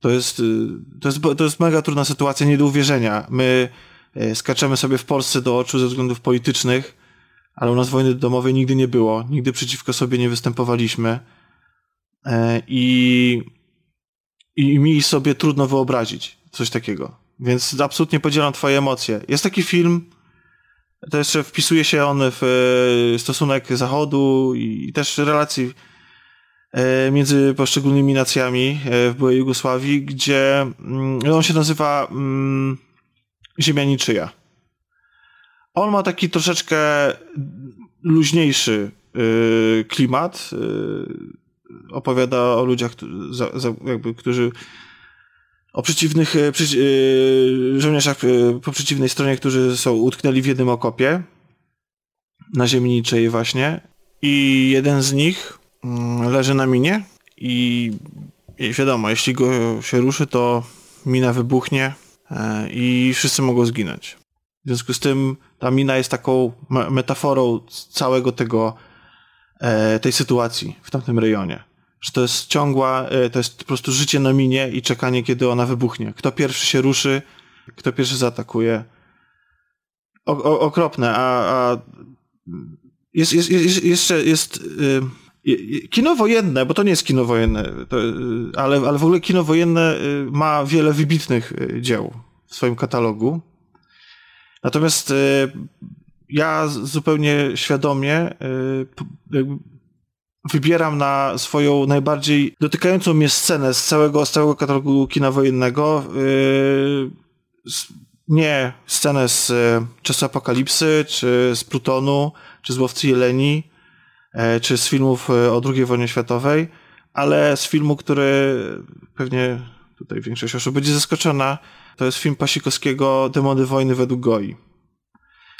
To jest, y, to jest, to jest mega trudna sytuacja, nie do uwierzenia. My y, skaczemy sobie w Polsce do oczu ze względów politycznych, ale u nas wojny domowej nigdy nie było, nigdy przeciwko sobie nie występowaliśmy. E, I, i mi sobie trudno wyobrazić coś takiego. Więc absolutnie podzielam twoje emocje. Jest taki film, to jeszcze wpisuje się on w e, stosunek Zachodu i też relacji między poszczególnymi nacjami e, w byłej Jugosławii, gdzie mm, on się nazywa mm, Ziemia niczyja. On ma taki troszeczkę luźniejszy e, klimat. Opowiada o ludziach, jakby, którzy o przeciwnych żołnierzach po przeciwnej stronie, którzy są utknęli w jednym okopie na ziemi niczej właśnie. I jeden z nich leży na minie i, wiadomo, jeśli go się ruszy, to mina wybuchnie e, i wszyscy mogą zginąć. W związku z tym ta mina jest taką metaforą całego tego, e, tej sytuacji w tamtym rejonie. Że to jest ciągła, e, to jest po prostu życie na minie i czekanie, kiedy ona wybuchnie. Kto pierwszy się ruszy, kto pierwszy zaatakuje. O, o, okropne, a, a jest, jest, jest, jeszcze jest... Kino wojenne, bo to nie jest kino wojenne, to, ale, ale w ogóle kino wojenne y, ma wiele wybitnych y, dzieł w swoim katalogu. Natomiast y, ja zupełnie świadomie wybieram na swoją najbardziej dotykającą mnie scenę z całego, z całego katalogu kina wojennego nie scenę z Czasu Apokalipsy, czy z Plutonu, czy z Łowcy Jeleni, czy z filmów e, o II wojnie światowej, ale z filmu, który pewnie tutaj większość osób będzie zaskoczona, to jest film Pasikowskiego Demony wojny według Goi.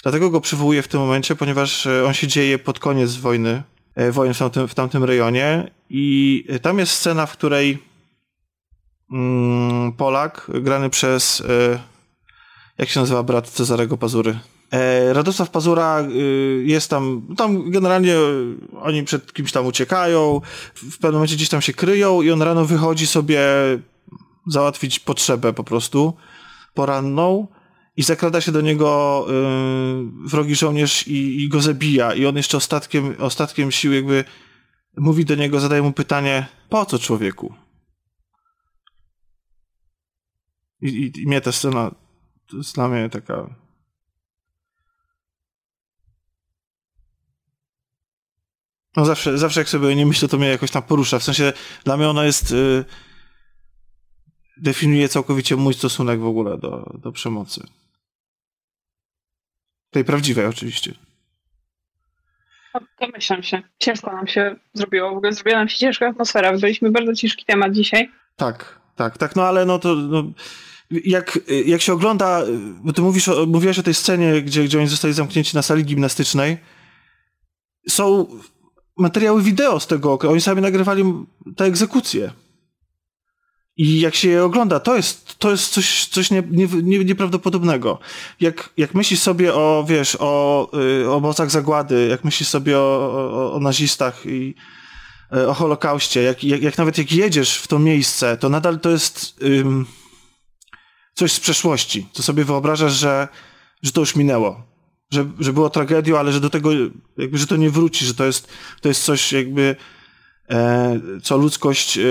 Dlatego go przywołuję w tym momencie, ponieważ e, on się dzieje pod koniec wojny, wojen w tamtym, w tamtym rejonie i tam jest scena, w której mm, Polak, grany przez jak się nazywa brat Cezarego Pazury? E, Radosław Pazura y, jest tam, tam generalnie oni przed kimś tam uciekają, w pewnym momencie gdzieś tam się kryją i on rano wychodzi sobie załatwić potrzebę po prostu poranną i zakrada się do niego y, wrogi żołnierz i, i go zabija i on jeszcze ostatkiem, ostatkiem sił jakby mówi do niego, zadaje mu pytanie, po co człowieku? I, i, i mnie ta scena to jest dla mnie taka No zawsze, zawsze jak sobie nie myślę, to mnie jakoś tam porusza. W sensie dla mnie ona jest. Yy, definiuje całkowicie mój stosunek w ogóle do, do przemocy. Tej prawdziwej oczywiście. Domyślam się. Ciężko nam się zrobiło. W ogóle zrobiła nam się ciężka atmosfera. Wybraliśmy bardzo ciężki temat dzisiaj. Tak, tak, tak. No ale no to... No, jak, jak się ogląda, bo ty mówisz o, mówiłaś o tej scenie, gdzie, gdzie oni zostali zamknięci na sali gimnastycznej, są materiały wideo z tego, oni sami nagrywali te egzekucje. I jak się je ogląda, to jest, to jest coś, coś nie, nie, nie, nieprawdopodobnego. Jak, jak myślisz sobie o, wiesz, o, y, obozach zagłady, jak myślisz sobie o, o, o nazistach i y, o Holokauście, jak, jak, jak nawet jak jedziesz w to miejsce, to nadal to jest ym, coś z przeszłości. To sobie wyobrażasz, że, że to już minęło. Że, że było tragedią, ale że do tego, jakby, że to nie wróci, że to jest, to jest coś jakby E, co ludzkość, e,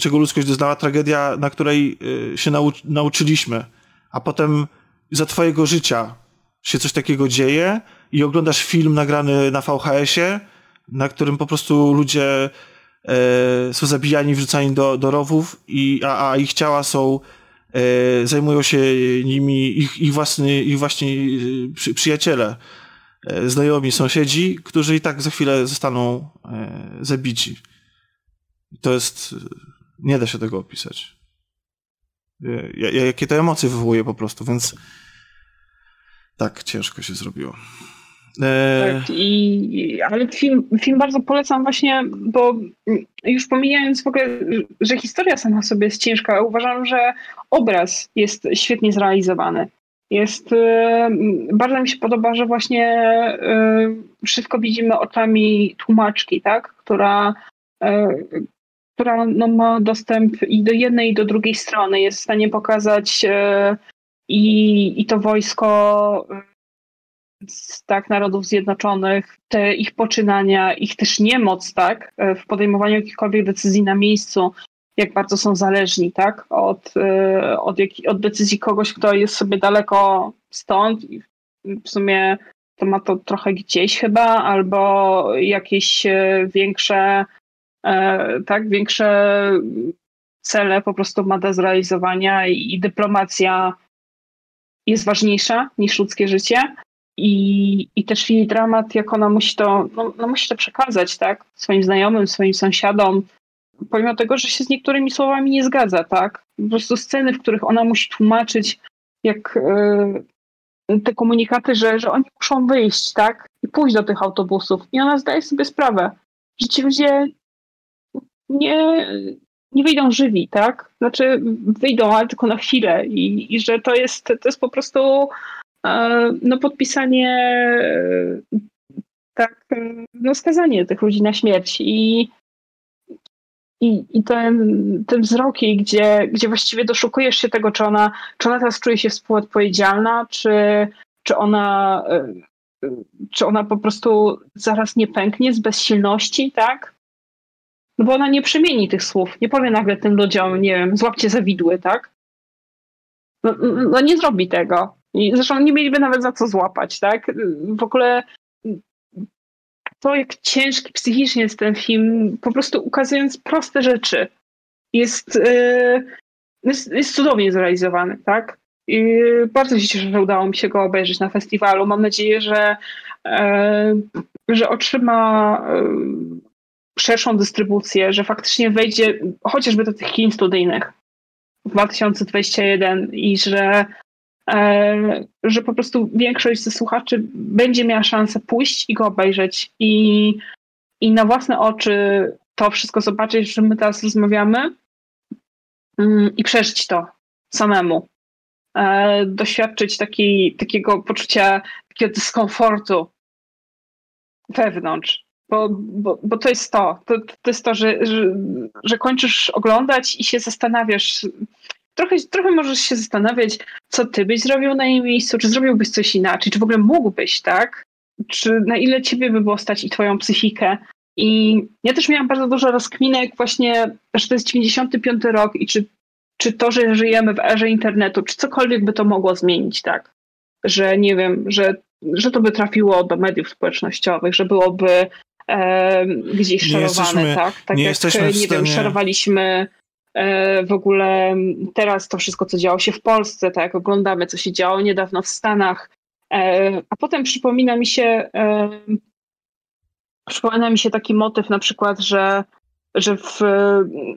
czego ludzkość doznała. Tragedia, na której e, się nauczyliśmy, a potem za twojego życia się coś takiego dzieje i oglądasz film nagrany na VHS-ie, na którym po prostu ludzie są zabijani, wrzucani do, do rowów, i, a, a ich ciała są, zajmują się nimi ich, ich, własny, ich właśnie przyjaciele. E, znajomi sąsiedzi, którzy i tak za chwilę zostaną e, zabici. To jest. Nie da się tego opisać. Jakie to emocje wywołuje po prostu, więc tak ciężko się zrobiło. E... Tak, i, ale film, film bardzo polecam właśnie, bo już pomijając w ogóle, że historia sama sobie jest ciężka, uważam, że obraz jest świetnie zrealizowany. Jest, y, bardzo mi się podoba, że właśnie y, wszystko widzimy oczami tłumaczki, tak? która, która no, ma dostęp i do jednej, i do drugiej strony. Jest w stanie pokazać i, i to wojsko tak, Narodów Zjednoczonych, te ich poczynania, ich też niemoc, tak, w podejmowaniu jakichkolwiek decyzji na miejscu, jak bardzo są zależni, tak? Od, y, od, jak, od decyzji kogoś, kto jest sobie daleko stąd i w sumie to ma to trochę gdzieś chyba, albo jakieś y, większe, e, tak, większe cele po prostu ma do zrealizowania i dyplomacja jest ważniejsza niż ludzkie życie. I, I też film dramat, jak ona musi to, no, no musi to przekazać, tak? Swoim znajomym, swoim sąsiadom, pomimo tego, że się z niektórymi słowami nie zgadza, tak? Po prostu sceny, w których ona musi tłumaczyć, jak yy, te komunikaty, że, że oni muszą wyjść, tak? I pójść do tych autobusów. I ona zdaje sobie sprawę, że ci ludzie nie, nie wyjdą żywi, tak? Znaczy wyjdą, ale tylko na chwilę i, i że to jest, to jest po prostu no podpisanie e, tak, no skazanie tych ludzi na śmierć i i, i ten, ten wzrok jej, gdzie, gdzie właściwie doszukujesz się tego, czy ona, czy ona teraz czuje się współodpowiedzialna, czy, czy ona e, czy ona po prostu zaraz nie pęknie z bezsilności, tak? No bo ona nie przemieni tych słów, nie powie nagle tym ludziom, nie wiem, złapcie za widły, tak? No, no nie zrobi tego. I zresztą nie mieliby nawet za co złapać, tak? W ogóle to, jak ciężki psychicznie jest ten film, po prostu ukazując proste rzeczy, jest, yy, jest, jest cudownie zrealizowany, tak? I bardzo się cieszę, że udało mi się go obejrzeć na festiwalu. Mam nadzieję, że, yy, że otrzyma yy, szerszą dystrybucję, że faktycznie wejdzie chociażby do tych kin studyjnych w 2021 i że E, że po prostu większość ze słuchaczy będzie miała szansę pójść i go obejrzeć i, i na własne oczy to wszystko zobaczyć, że my teraz rozmawiamy mm, i przeżyć to samemu. E, doświadczyć taki, takiego poczucia, takiego dyskomfortu wewnątrz. Bo, bo, bo to jest to. To, to jest to, że, że, że kończysz oglądać i się zastanawiasz, trochę, trochę możesz się zastanawiać, co ty byś zrobił na jej miejscu, czy zrobiłbyś coś inaczej, czy w ogóle mógłbyś, tak? Czy na ile ciebie by było stać i twoją psychikę. I ja też miałam bardzo dużo rozkminek właśnie, że to jest 95 rok i czy, czy to, że żyjemy w erze internetu, czy cokolwiek by to mogło zmienić, tak? Że nie wiem, że, że to by trafiło do mediów społecznościowych, że byłoby e, gdzieś szerowane, tak? Tak nie jak, jesteśmy nie stanie... wiem, szerowaliśmy E, w ogóle teraz to wszystko, co działo się w Polsce, tak jak oglądamy, co się działo niedawno w Stanach, e, a potem przypomina mi się, e, przypomina mi się taki motyw na przykład, że, że w,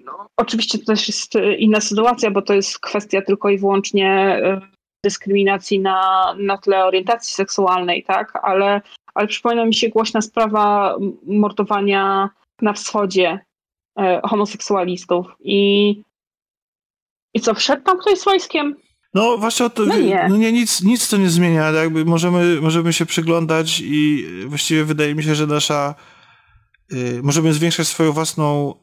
no, oczywiście to też jest inna sytuacja, bo to jest kwestia tylko i wyłącznie e, dyskryminacji na, na tle orientacji seksualnej, tak? Ale, ale przypomina mi się głośna sprawa mordowania na wschodzie e, homoseksualistów i, i co, wszedł tam ktoś z wojskiem? No właśnie to, no nie. No nie, nic, nic to nie zmienia, jakby możemy, możemy się przyglądać i właściwie wydaje mi się, że nasza y, możemy zwiększać swoją własną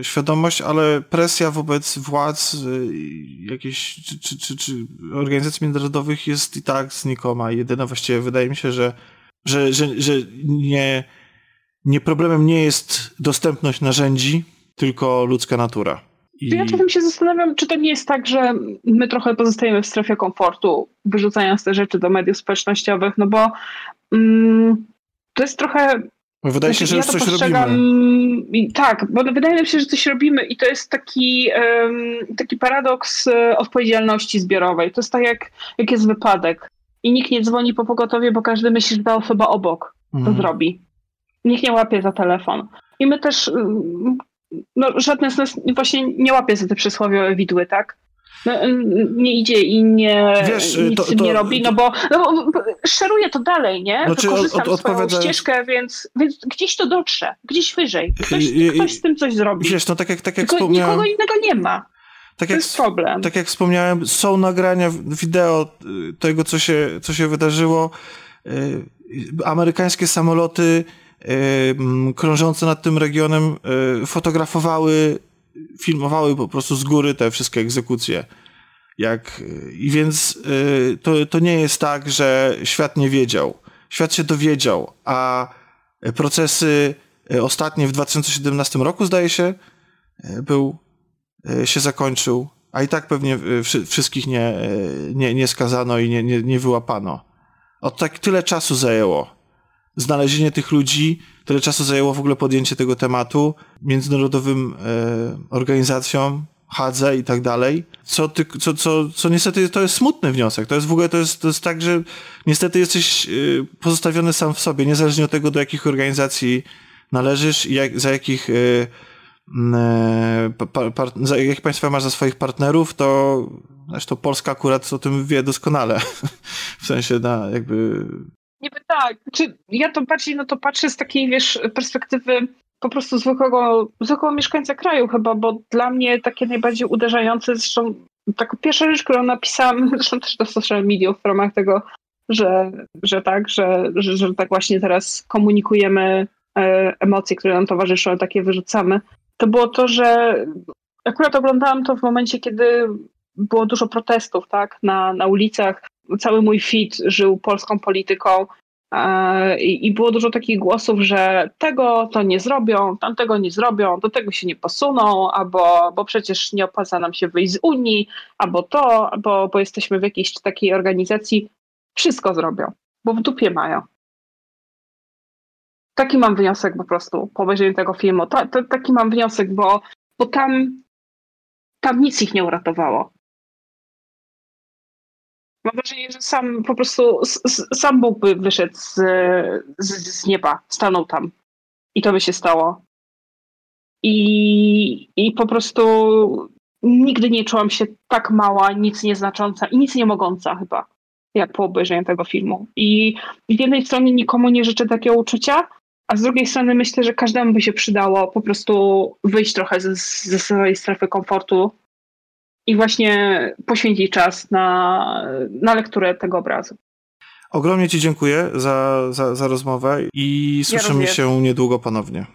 y, świadomość, ale presja wobec władz y, czy, czy, czy, czy organizacji międzynarodowych jest i tak znikoma. Jedyna właściwie wydaje mi się, że, że, że, że nie, nie problemem nie jest dostępność narzędzi, tylko ludzka natura. I... Ja czasem się zastanawiam, czy to nie jest tak, że my trochę pozostajemy w strefie komfortu, wyrzucając te rzeczy do mediów społecznościowych, no bo mm, to jest trochę Wydaje się, znaczy, że ja coś robimy. Tak, bo wydaje mi się, że coś robimy i to jest taki, um, taki paradoks e, odpowiedzialności zbiorowej. To jest tak, jak, jak jest wypadek i nikt nie dzwoni po pogotowie, bo każdy myśli, że ta osoba obok to mhm. zrobi. Nikt nie łapie za telefon. I my też no, żadne z nas właśnie nie łapie za te przysłowiowe widły, tak? No, nie idzie i nie, Wiesz, nic to, to, nie robi, no bo, no bo szeruje to dalej, nie? Znaczy, Wykorzystam od, od, swoją ścieżkę, więc, więc gdzieś to dotrze, gdzieś wyżej. Ktoś, I, ktoś z tym coś zrobi. Wiesz, no tak jak, tak jak Tylko wspomniałem... nikogo innego nie ma. Tak to jak, jest problem. Tak jak wspomniałem, są nagrania wideo tego, co się, co się wydarzyło. Y, amerykańskie samoloty krążące nad tym regionem e, fotografowały, filmowały po prostu z góry te wszystkie egzekucje. Jak, I więc e, to, to nie jest tak, że świat nie wiedział. Świat się dowiedział, a procesy e, ostatnie w 2017 roku, zdaje się, był, się zakończył, a i tak pewnie wszystkich nie, nie, nie skazano i nie, nie, nie wyłapano. Od tak tyle czasu zajęło znalezienie tych ludzi, tyle czasu zajęło w ogóle podjęcie tego tematu międzynarodowym e, organizacjom, Hadze i tak dalej, co, ty, co, co, co niestety to jest smutny wniosek. To jest w ogóle, to jest, to jest tak, że niestety jesteś e, pozostawiony sam w sobie, niezależnie od tego, do jakich organizacji należysz i jak, za jakich pa, za, jakich państwa masz za swoich partnerów, to zresztą Polska akurat o tym wie doskonale. w sensie na jakby Niby tak. Czy ja to bardziej no to patrzę z takiej, wiesz, perspektywy po prostu zwykłego, zwykłego mieszkańca kraju chyba, bo dla mnie takie najbardziej uderzające, zresztą taka pierwsza rzecz, którą napisałam, zresztą też do social media w ramach tego, że, że tak, że, że, że tak właśnie teraz komunikujemy e, emocje, które nam towarzyszą, takie wyrzucamy, to było to, że akurat oglądałam to w momencie, kiedy było dużo protestów, tak, na, na ulicach, cały mój feed żył polską polityką e, i było dużo takich głosów, że tego to nie zrobią, tamtego nie zrobią, do tego się nie posuną, albo bo przecież nie opłaca nam się wyjść z Unii, albo to, bo, bo jesteśmy w jakiejś takiej organizacji. Wszystko zrobią, bo w dupie mają. Taki mam wniosek po prostu po obejrzeniu tego filmu. Ta, ta, taki mam wniosek, bo, bo tam, tam nic ich nie uratowało. Mam wrażenie, że sam po prostu sam Bóg by wyszedł z, z, z nieba, stanął tam i to by się stało. I, I po prostu nigdy nie czułam się tak mała, nic nieznacząca i nic nie mogąca chyba, jak po obejrzeniu tego filmu. I z jednej strony nikomu nie życzę takiego uczucia, a z drugiej strony myślę, że każdemu by się przydało po prostu wyjść trochę ze, ze swojej strefy komfortu i właśnie poświęcić czas na, na lekturę tego obrazu. Ogromnie Ci dziękuję za, za, za rozmowę i słyszymy ja się niedługo ponownie.